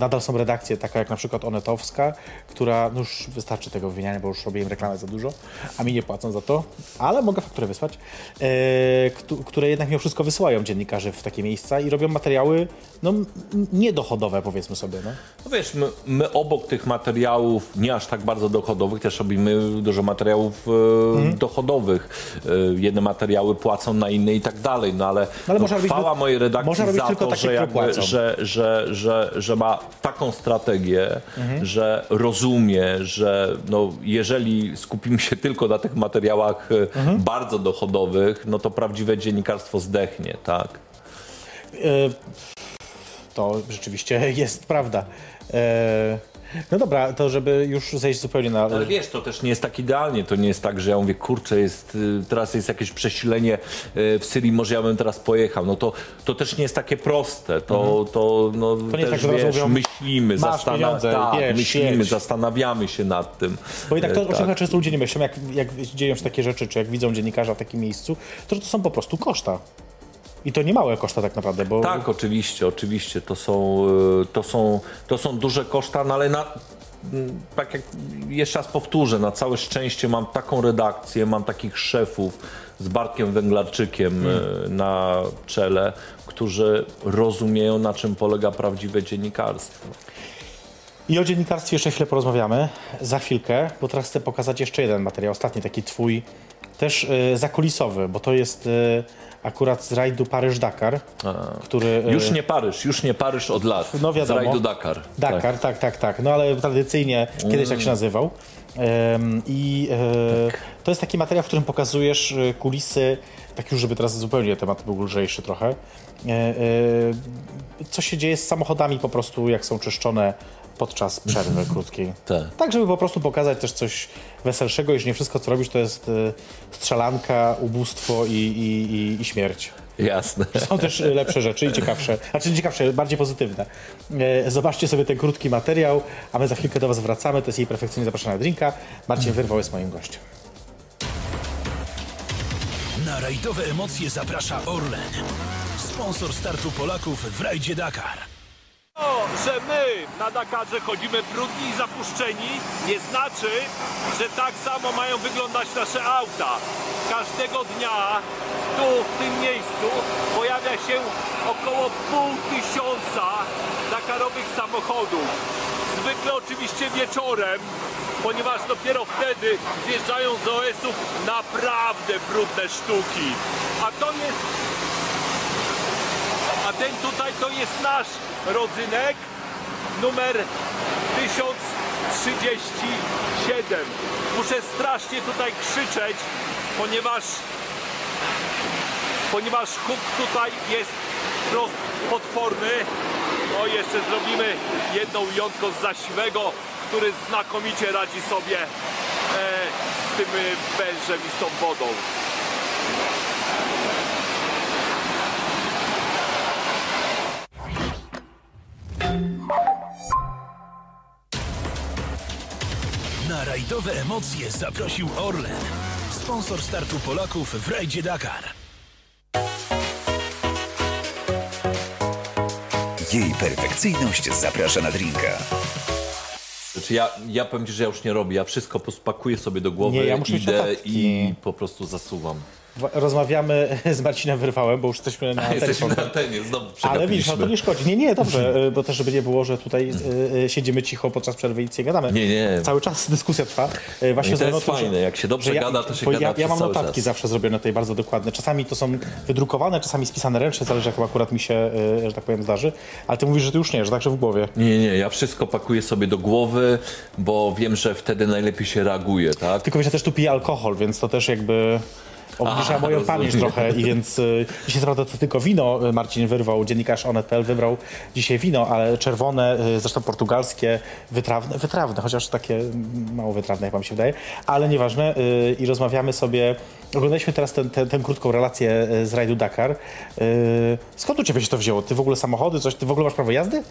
S2: nadal są redakcje, taka jak na przykład Onetowska, która, no już wystarczy tego wymieniania, bo już robię im reklamę za dużo, a mi nie płacą za to, ale mogę fakturę wysłać, e, któ- które jednak mimo wszystko wysyłają dziennikarzy w takie miejsca i robią materiały, no, niedochodowe powiedzmy sobie, no.
S3: No wiesz, my, my obok tych materiałów, nie aż tak bardzo dochodowych, też robimy dużo materiałów e,
S2: Mhm.
S3: dochodowych. E, jedne materiały płacą na inne i tak dalej, no ale,
S2: ale
S3: no,
S2: można robić-
S3: chwała mojej redakcji za
S2: tylko
S3: to,
S2: takie,
S3: że, jakby, że, że, że, że ma taką strategię,
S2: Mhm.
S3: że rozumie, że no, jeżeli skupimy się tylko na tych materiałach e,
S2: Mhm.
S3: bardzo dochodowych, no to prawdziwe dziennikarstwo zdechnie, tak?
S2: E, to rzeczywiście jest prawda. No dobra, to żeby już zejść zupełnie na...
S3: Ale wiesz, to też nie jest tak idealnie. To nie jest tak, że ja mówię, kurczę, jest, y, teraz jest jakieś przesilenie y, w Syrii, może ja bym teraz pojechał. No to, to też nie jest takie proste. To, to, no,
S2: Mhm. To nie jest
S3: też,
S2: tak, że od razu
S3: wiesz,
S2: mówią,
S3: myślimy, zastana- tak,
S2: jedź,
S3: myślimy, zastanawiamy się nad tym.
S2: Bo jednak to,
S3: E,
S2: o czym często ludzie nie myślą, jak, jak dzieją się takie rzeczy, czy jak widzą dziennikarza w takim miejscu, to że to są po prostu koszta. I to nie małe koszta tak naprawdę, bo...
S3: Tak, oczywiście, oczywiście. To są, y, to są, to są duże koszta, no ale na, mm, tak jak jeszcze raz powtórzę, na całe szczęście mam taką redakcję, mam takich szefów z Bartkiem Węglarczykiem y, na czele, którzy rozumieją, na czym polega prawdziwe dziennikarstwo.
S2: I o dziennikarstwie jeszcze chwilę porozmawiamy, za chwilkę, bo teraz chcę pokazać jeszcze jeden materiał, ostatni taki twój, też y, zakulisowy, bo to jest y, akurat z rajdu Paryż-Dakar, który... y,
S3: Już nie Paryż, już nie Paryż od lat.
S2: No wiadomo.
S3: Z rajdu Dakar.
S2: Dakar, tak, tak, tak. No ale tradycyjnie kiedyś tak się nazywał. Em, I e, to jest taki materiał, w którym pokazujesz e, kulisy, tak już, żeby teraz zupełnie temat był lżejszy trochę. E, e, co się dzieje z samochodami po prostu, jak są czyszczone podczas przerwy krótkiej.
S3: Tak.
S2: Tak, żeby po prostu pokazać też coś weselszego, iż nie wszystko, co robisz, to jest e, strzelanka, ubóstwo i, i, i, i śmierć.
S3: Jasne.
S2: Są też lepsze rzeczy i ciekawsze, znaczy nie ciekawsze, bardziej pozytywne. E, Zobaczcie sobie ten krótki materiał, a my za chwilkę do Was wracamy. To jest jej perfekcyjnie zapraszana drinka. Marcin Wyrwał jest moim gościem.
S7: Na rajdowe emocje zaprasza Orlen. Sponsor startu Polaków w rajdzie Dakar.
S6: To, że my na Dakarze chodzimy brudni i zapuszczeni, nie znaczy, że tak samo mają wyglądać nasze auta. Każdego dnia tu, w tym miejscu, pojawia się około pół tysiąca Dakarowych samochodów. Zwykle oczywiście wieczorem, ponieważ dopiero wtedy zjeżdżają z OS-ów naprawdę brudne sztuki. A to jest ten tutaj to jest nasz rodzynek numer 1037. Muszę strasznie tutaj krzyczeć, ponieważ ponieważ huk tutaj jest wprost potworny. No jeszcze zrobimy jedno jątko z zasiwego, który znakomicie radzi sobie e, z tym e, wężem i z tą wodą.
S7: Na rajdowe emocje zaprosił Orlen. Sponsor startu Polaków w rajdzie Dakar.
S1: Jej perfekcyjność zaprasza na drinka.
S3: Znaczy ja, ja powiem ci, że ja już nie robię. Ja wszystko pospakuję sobie do głowy,
S2: Nie, ja muszę
S3: idę i po prostu zasuwam.
S2: Rozmawiamy z Marcinem Wyrwałem, bo już jesteśmy na
S3: Jesteśmy na antenie, znowu
S2: Ale widzisz, no to nie szkodzi. Nie, nie, dobrze, y, bo też żeby nie było, że tutaj y, y, siedzimy cicho podczas przerwy i nic nie gadamy.
S3: Nie, nie.
S2: Cały czas dyskusja trwa. Właśnie
S3: I to jest fajne, jak się dobrze gada, to się gada
S2: ja, ja mam notatki
S3: czas.
S2: zawsze zrobione tutaj bardzo dokładne. Czasami to są wydrukowane, czasami spisane ręcznie, zależy jak akurat mi się, y, że tak powiem, zdarzy. Ale ty mówisz, że ty już nie, że także w głowie.
S3: Nie, nie, ja wszystko pakuję sobie do głowy, bo wiem, że wtedy najlepiej się reaguje, tak?
S2: Tylko wiesz, ja też tu piję alkohol, więc to też jakby obniża moją
S3: rozumiem.
S2: pamięć trochę i więc y, dzisiaj co prawda to tylko wino y, Marcin wyrwał, dziennikarz Onet.pl wybrał dzisiaj wino, ale czerwone, y, zresztą portugalskie, wytrawne, wytrawne, chociaż takie mało wytrawne, jak wam się wydaje, ale nieważne y, i rozmawiamy sobie, oglądaliśmy teraz tę ten, ten krótką relację y, z rajdu Dakar. Y, Skąd u ciebie się to wzięło? Ty w ogóle samochody, coś, ty w ogóle masz prawo jazdy?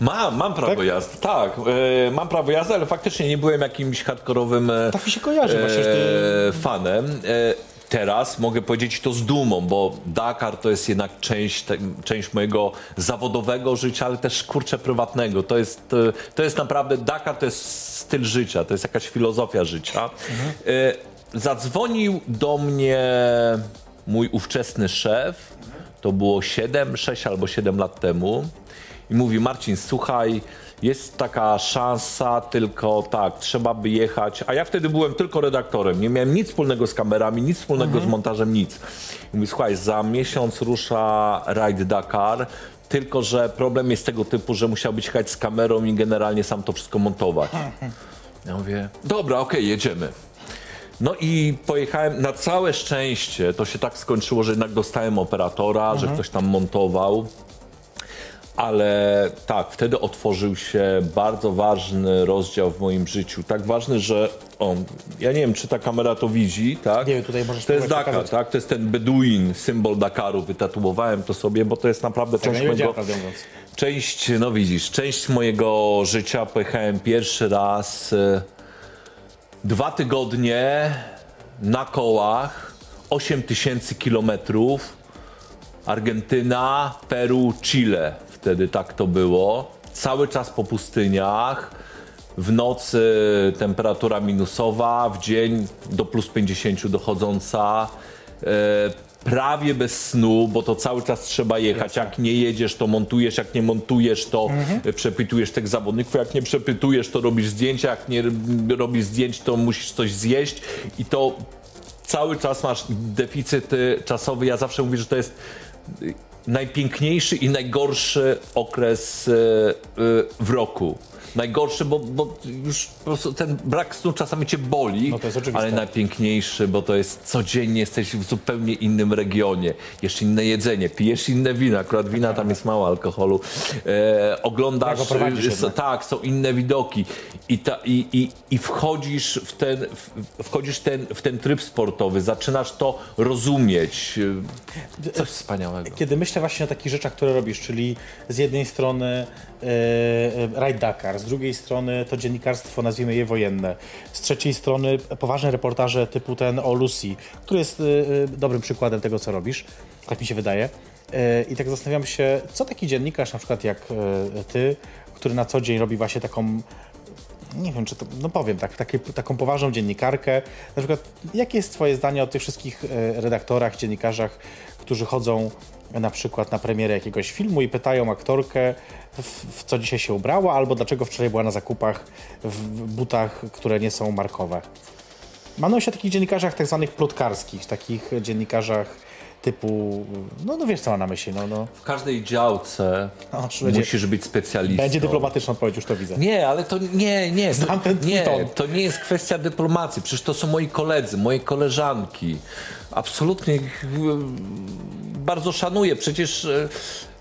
S3: Mam, mam prawo
S2: Tak?
S3: jazdy, tak. E, mam prawo jazdy, ale faktycznie nie byłem jakimś hardkorowym e,
S2: Tak mi się kojarzy właśnie,
S3: e, fanem. E, teraz mogę powiedzieć to z dumą, bo Dakar to jest jednak część, te, część mojego zawodowego życia, ale też kurczę prywatnego. To jest, to jest naprawdę, Dakar to jest styl życia, to jest jakaś filozofia życia. E, zadzwonił do mnie mój ówczesny szef, to było 7, 6 albo 7 lat temu i mówi Marcin, słuchaj, jest taka szansa, tylko tak, trzeba by jechać. A ja wtedy byłem tylko redaktorem, nie miałem nic wspólnego z kamerami, nic wspólnego z montażem, nic. I mówi, słuchaj, za miesiąc rusza Ride Dakar, tylko że problem jest tego typu, że musiałbyś jechać z kamerą i generalnie sam to wszystko montować. Ja mówię, dobra, okej, jedziemy. No i pojechałem, na całe szczęście to się tak skończyło, że jednak dostałem operatora, że ktoś tam montował. Ale tak, wtedy otworzył się bardzo ważny rozdział w moim życiu. Tak ważny, że o, ja nie wiem, czy ta kamera to widzi, tak?
S2: Nie wiem, tutaj możesz
S3: To jest Dakar,
S2: pokazać.
S3: tak? To jest ten Beduin, symbol Dakaru. Wytatuowałem to sobie, bo to jest naprawdę część mojego... Część, no widzisz, część mojego życia pojechałem pierwszy raz e, dwa tygodnie na kołach, 8 tysięcy kilometrów, Argentyna, Peru, Chile. Wtedy tak to było. Cały czas po pustyniach. W nocy temperatura minusowa, w dzień do plus 50 dochodząca. E, prawie bez snu, bo to cały czas trzeba jechać. Jak nie jedziesz, to montujesz, jak nie montujesz, to e, przepytujesz tych zawodników, jak nie przepytujesz, to robisz zdjęcia, jak nie robisz zdjęć, to musisz coś zjeść i to cały czas masz deficyt y, czasowy. Ja zawsze mówię, że to jest najpiękniejszy i najgorszy okres y, y, w roku. Najgorszy, bo, bo już po prostu ten brak snu czasami cię boli,
S2: No
S3: ale najpiękniejszy, bo to jest codziennie jesteś w zupełnie innym regionie. Jeszcze inne jedzenie, pijesz inne wina, akurat wina tam jest mało alkoholu. E, oglądasz,
S2: Tak,
S3: tak, są inne widoki i, ta, i, i, i wchodzisz, w ten, wchodzisz ten, w ten tryb sportowy, zaczynasz to rozumieć. Coś wspaniałego.
S2: Kiedy myślę właśnie o takich rzeczach, które robisz, czyli z jednej strony e, e, Ride Dakar, z drugiej strony to dziennikarstwo, nazwijmy je wojenne, z trzeciej strony poważne reportaże typu ten o Lucy, który jest e, e, dobrym przykładem tego, co robisz, tak mi się wydaje. E, I tak zastanawiam się, co taki dziennikarz, na przykład jak ty, który na co dzień robi właśnie taką nie wiem, czy to, no powiem tak, takie, taką poważną dziennikarkę. Na przykład, jakie jest twoje zdanie o tych wszystkich redaktorach, dziennikarzach, którzy chodzą na przykład na premierę jakiegoś filmu i pytają aktorkę, w, w co dzisiaj się ubrała, albo dlaczego wczoraj była na zakupach w, butach, które nie są markowe. Mam myśli o takich dziennikarzach tak zwanych plotkarskich, takich dziennikarzach typu, no, no wiesz co mam na myśli, no, no.
S3: W każdej działce
S2: O, będzie-
S3: musisz być specjalistą.
S2: Będzie dyplomatyczna odpowiedź, już to widzę.
S3: Nie, ale to nie, nie.
S2: Znam
S3: nie,
S2: ton.
S3: to nie jest kwestia dyplomacji. Przecież to są moi koledzy, moje koleżanki. Absolutnie ich, e, bardzo szanuję. Przecież e,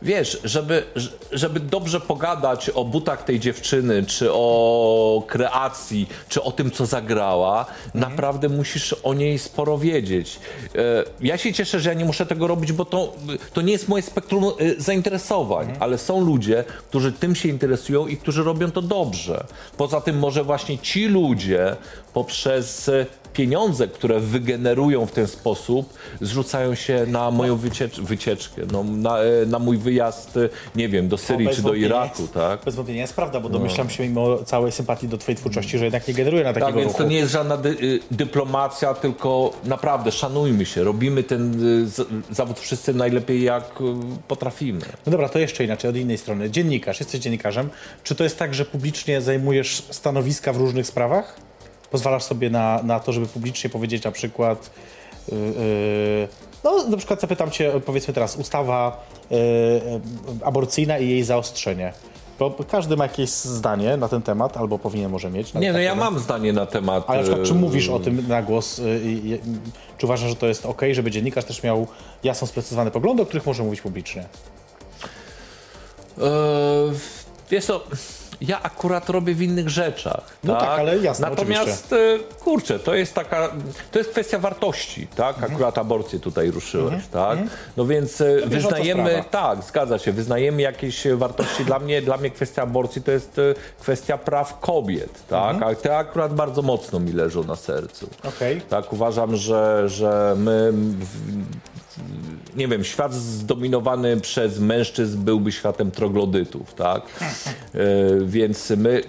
S3: wiesz, żeby, żeby dobrze pogadać o butach tej dziewczyny, czy o kreacji, czy o tym, co zagrała, naprawdę musisz o niej sporo wiedzieć. E, Ja się cieszę, że ja nie muszę tego robić, bo to, to nie jest moje spektrum e, zainteresowań, ale są ludzie, którzy tym się interesują i którzy robią to dobrze. Poza tym może właśnie ci ludzie poprzez e, pieniądze, które wygenerują w ten sposób, zrzucają się na moją wyciecz wycieczkę, no, na, e, na mój wyjazd, e, nie wiem, do Syrii czy do Iraku,
S2: jest,
S3: tak?
S2: Bez wątpienia jest prawda, bo domyślam się mimo całej sympatii do twojej twórczości, że jednak nie generuje na takiego
S3: Tak, więc
S2: ruchu.
S3: to nie jest żadna dy, y, dyplomacja, tylko naprawdę szanujmy się, robimy ten y, zawód wszyscy najlepiej jak y, potrafimy.
S2: No dobra, to jeszcze inaczej, od innej strony. Dziennikarz, jesteś dziennikarzem. Czy to jest tak, że publicznie zajmujesz stanowiska w różnych sprawach? Pozwalasz sobie na, na to, żeby publicznie powiedzieć na przykład... Yy, no, na przykład zapytam cię, powiedzmy teraz, ustawa yy, aborcyjna i jej zaostrzenie. Bo każdy ma jakieś zdanie na ten temat, albo powinien może mieć.
S3: Nie, no ja
S2: powiem.
S3: mam zdanie na temat...
S2: Ale na przykład, czy
S3: y,
S2: mówisz o tym na głos? y, y, y, Czy uważasz, że to jest ok, żeby dziennikarz też miał jasno sprecyzowane poglądy, o których może mówić publicznie?
S3: E, wiesz co, ja akurat robię w innych rzeczach.
S2: No tak, ale jasne,
S3: Natomiast, e, kurczę, to jest taka, to jest kwestia wartości, tak?
S2: Mhm.
S3: Akurat aborcję tutaj ruszyłeś, tak? No więc e,
S2: bieżąca
S3: wyznajemy, tak, zgadza się, wyznajemy jakieś e, wartości. Dla mnie, dla mnie kwestia aborcji to jest kwestia praw kobiet, tak?
S2: Mhm.
S3: A te akurat bardzo mocno mi leżą na sercu.
S2: Okej.
S3: Tak, uważam, że, że my, w, nie wiem, świat zdominowany przez mężczyzn byłby światem troglodytów, tak? E, więc my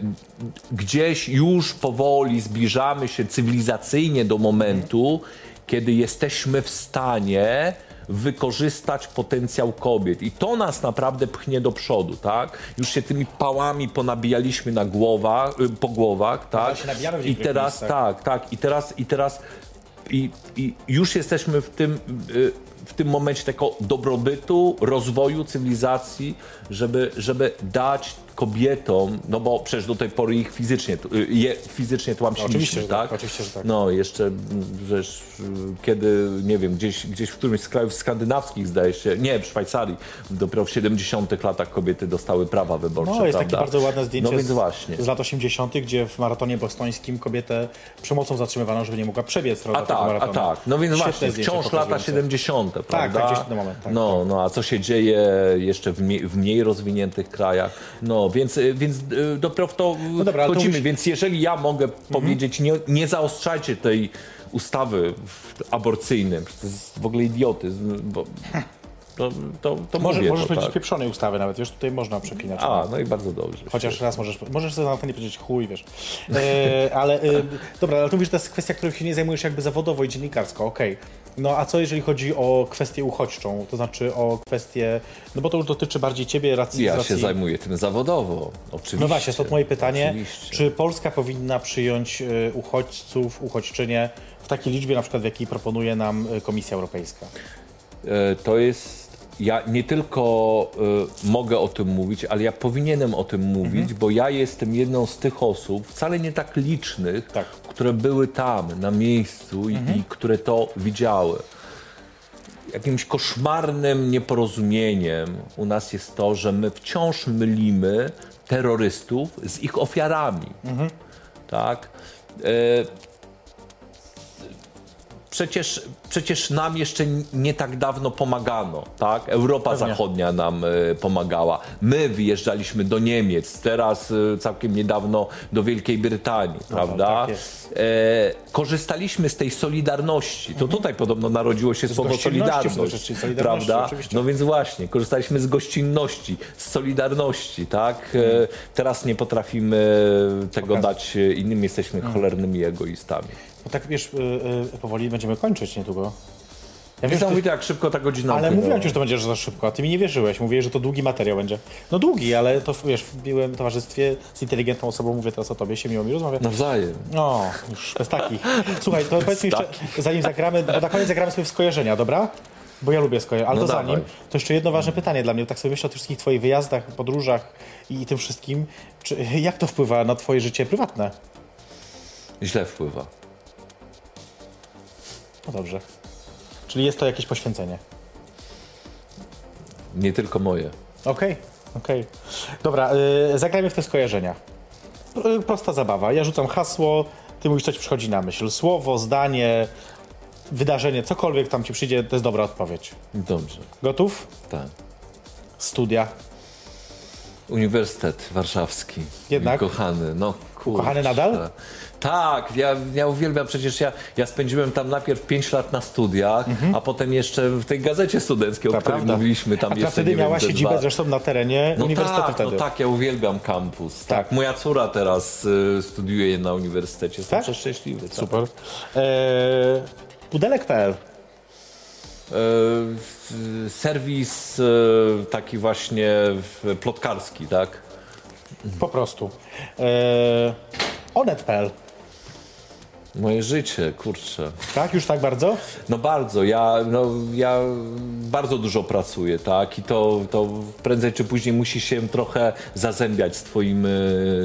S3: gdzieś już powoli zbliżamy się cywilizacyjnie do momentu, kiedy jesteśmy w stanie wykorzystać potencjał kobiet. I to nas naprawdę pchnie do przodu, tak? Już się tymi pałami ponabijaliśmy na głowach, y, po głowach, tak?
S2: się nabijamy w
S3: I teraz, tak, tak. I teraz, i teraz i, i już jesteśmy w tym, y, w tym momencie tego dobrobytu, rozwoju cywilizacji, żeby, żeby dać kobietom, no bo przecież do tej pory ich fizycznie, y, je fizycznie tłamsiliśmy,
S2: oczywiście, że tak,
S3: tak?
S2: oczywiście, że tak.
S3: No, jeszcze mm, przecież y, kiedy, nie wiem, gdzieś, gdzieś w którymś z krajów skandynawskich, zdaje się, nie, w Szwajcarii, dopiero w 70 latach kobiety dostały prawa wyborcze,
S2: No, jest
S3: prawda?
S2: takie bardzo ładne zdjęcie
S3: No więc właśnie.
S2: z lat 80., gdzie w maratonie bostońskim kobietę przemocą zatrzymywano, żeby nie mogła przebiec
S3: A tak, a
S2: maratonu.
S3: tak. No więc
S2: Świetne
S3: właśnie, wciąż lata
S2: pokazujące.
S3: 70. prawda?
S2: tak, gdzieś ten moment, tak,
S3: no, no, a co się dzieje jeszcze w mniej, w mniej rozwiniętych krajach? No, więc, y, więc y, dopiero w to
S2: No dobra, to mówisz-
S3: Więc jeżeli ja mogę powiedzieć, nie, nie zaostrzajcie tej ustawy aborcyjnej, to jest w ogóle idiotyzm, bo to, to, to
S2: Może,
S3: mówię
S2: możesz
S3: to,
S2: powiedzieć
S3: tak.
S2: pieprzonej ustawy nawet, wiesz, tutaj można przeklinać.
S3: A, no i bardzo dobrze.
S2: Chociaż raz możesz, możesz sobie na to nie powiedzieć chuj, wiesz. E, ale e, dobra, ale tu mówisz, że to jest kwestia, którą się nie zajmujesz jakby zawodowo i dziennikarsko, okej. No a co jeżeli chodzi o kwestię uchodźczą, to znaczy o kwestię, no bo to już dotyczy bardziej ciebie, racji...
S3: Ja
S2: racji...
S3: się zajmuję tym zawodowo, oczywiście.
S2: No właśnie, stąd moje pytanie,
S3: Oczywiście.
S2: czy Polska powinna przyjąć e, uchodźców, uchodźczynie w takiej liczbie, na przykład w jakiej proponuje nam e, Komisja Europejska?
S3: E, to jest. Ja nie tylko e, mogę o tym mówić, ale ja powinienem o tym mówić,
S2: Mhm.
S3: bo ja jestem jedną z tych osób, wcale nie tak licznych,
S2: Tak.
S3: które były tam, na miejscu i,
S2: Mhm.
S3: i które to widziały. Jakimś koszmarnym nieporozumieniem u nas jest to, że my wciąż mylimy terrorystów z ich ofiarami.
S2: Mhm.
S3: Tak? E, przecież, przecież nam jeszcze nie tak dawno pomagano, tak? Europa
S2: Pewnie.
S3: Zachodnia nam e, pomagała. My wyjeżdżaliśmy do Niemiec, teraz e, całkiem niedawno do Wielkiej Brytanii, prawda?
S2: tak
S3: e, korzystaliśmy z tej solidarności. To tutaj podobno narodziło się słowo solidarność, prawda?
S2: oczywiście.
S3: No więc właśnie, korzystaliśmy z gościnności, z solidarności, tak? E, teraz nie potrafimy tego
S2: Pokazać.
S3: dać e, innym, jesteśmy cholernymi egoistami.
S2: No tak wiesz, y, y, powoli będziemy kończyć niedługo. Ja wiem,
S3: Niesamowite, jak szybko ta godzina
S2: ale mówiłem ci, że to będzie za szybko, a ty mi nie wierzyłeś. Mówiłeś, że to długi materiał będzie. No długi, ale to wiesz, w miłym towarzystwie z inteligentną osobą, mówię teraz o tobie, się miło mi rozmawia.
S3: Nawzajem.
S2: No, już bez takich. Słuchaj, to powiedz mi jeszcze, zanim zagramy, bo na koniec zagramy sobie w skojarzenia, dobra? Bo ja lubię skojarzenia. Ale
S3: No
S2: to
S3: dawaj.
S2: zanim, to jeszcze jedno ważne pytanie dla mnie. Tak sobie myślę o tych wszystkich twoich wyjazdach, podróżach i tym wszystkim. Czy, jak to wpływa na twoje życie prywatne?
S3: Źle wpływa.
S2: No dobrze. Czyli jest to jakieś poświęcenie.
S3: Nie tylko moje.
S2: Okej, okej. Dobra, y, zagrajmy w te skojarzenia. Pro- Prosta zabawa. Ja rzucam hasło, ty mówisz, co ci przychodzi na myśl. Słowo, zdanie, wydarzenie, cokolwiek tam ci przyjdzie, to jest dobra odpowiedź.
S3: Dobrze.
S2: Gotów?
S3: Tak.
S2: Studia.
S3: Uniwersytet Warszawski.
S2: Jednak?
S3: Kochany, no kurczę.
S2: Ukochany nadal?
S3: Tak, ja, ja uwielbiam, przecież ja, ja spędziłem tam najpierw 5 lat na studiach, a potem jeszcze w tej gazecie studenckiej, o
S2: To
S3: której
S2: prawda.
S3: mówiliśmy tam
S2: A ta
S3: jeszcze,
S2: wtedy miała
S3: wiem,
S2: siedzibę
S3: dwa.
S2: zresztą na terenie
S3: No
S2: uniwersytetu
S3: tak,
S2: wtedy.
S3: no tak, ja uwielbiam kampus. Tak.
S2: Tak.
S3: Moja córa teraz y, studiuje na uniwersytecie, jestem
S2: Tak?
S3: przeszczęśliwy. Tak.
S2: Super. E, pudelek.pl
S3: E, serwis e, taki właśnie plotkarski, tak?
S2: po prostu. E, onet.pl
S3: Moje życie, kurczę.
S2: tak? Już tak bardzo?
S3: No bardzo, ja, no, ja bardzo dużo pracuję, tak? I to, to prędzej czy później musi się trochę zazębiać z twoim, e,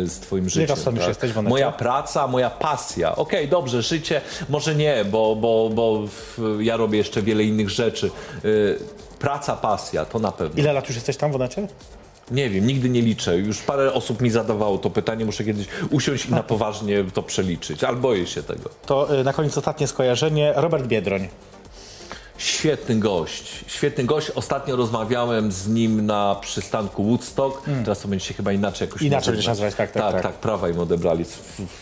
S3: z twoim życiem.
S2: raz tam już
S3: tak?
S2: jesteś w?
S3: Moja praca, moja pasja. Okej, dobrze, życie może nie, bo, bo, bo ja robię jeszcze wiele innych rzeczy. Y, praca, pasja, to na pewno.
S2: Ile lat już jesteś tam w Onecie?
S3: Nie wiem, nigdy nie liczę. Już parę osób mi zadawało to pytanie, muszę kiedyś usiąść i na poważnie to przeliczyć, ale boję się tego.
S2: To e, na koniec ostatnie skojarzenie. Robert Biedroń.
S3: Świetny gość, świetny gość. Ostatnio rozmawiałem z nim na przystanku Woodstock. Teraz to będzie się chyba inaczej jakoś
S2: Inaczej będzie nazywać, tak, tak,
S3: tak.
S2: tak.
S3: tak, prawa im odebrali.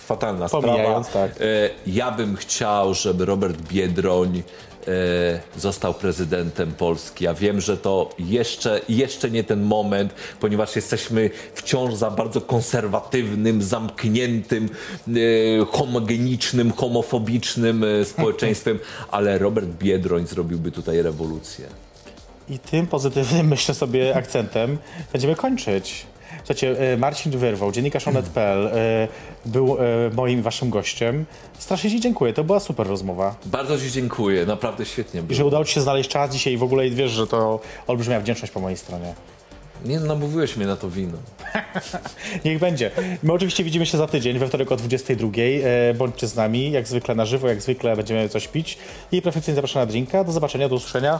S3: Fatalna
S2: Pomijając,
S3: sprawa.
S2: tak.
S3: E, ja bym chciał, żeby Robert Biedroń został prezydentem Polski. Ja wiem, że to jeszcze, jeszcze nie ten moment, ponieważ jesteśmy wciąż za bardzo konserwatywnym, zamkniętym, e, homogenicznym, homofobicznym e, społeczeństwem, ale Robert Biedroń zrobiłby tutaj rewolucję.
S2: I tym pozytywnym, myślę sobie, akcentem będziemy kończyć. Słuchajcie, e, Marcin Wyrwał, dziennikarz onet.pl, e, był e, moim i waszym gościem. Strasznie ci dziękuję, to była super rozmowa.
S3: Bardzo Ci dziękuję, naprawdę świetnie
S2: I
S3: było.
S2: że udało ci się znaleźć czas dzisiaj i w ogóle i wiesz, że to olbrzymia wdzięczność po mojej stronie.
S3: Nie namówiłeś mnie na to wino.
S2: Niech będzie. My oczywiście widzimy się za tydzień, we wtorek o 22. E, bądźcie z nami, jak zwykle na żywo, jak zwykle będziemy coś pić. I perfekcyjnie zapraszam na drinka. Do zobaczenia, do usłyszenia.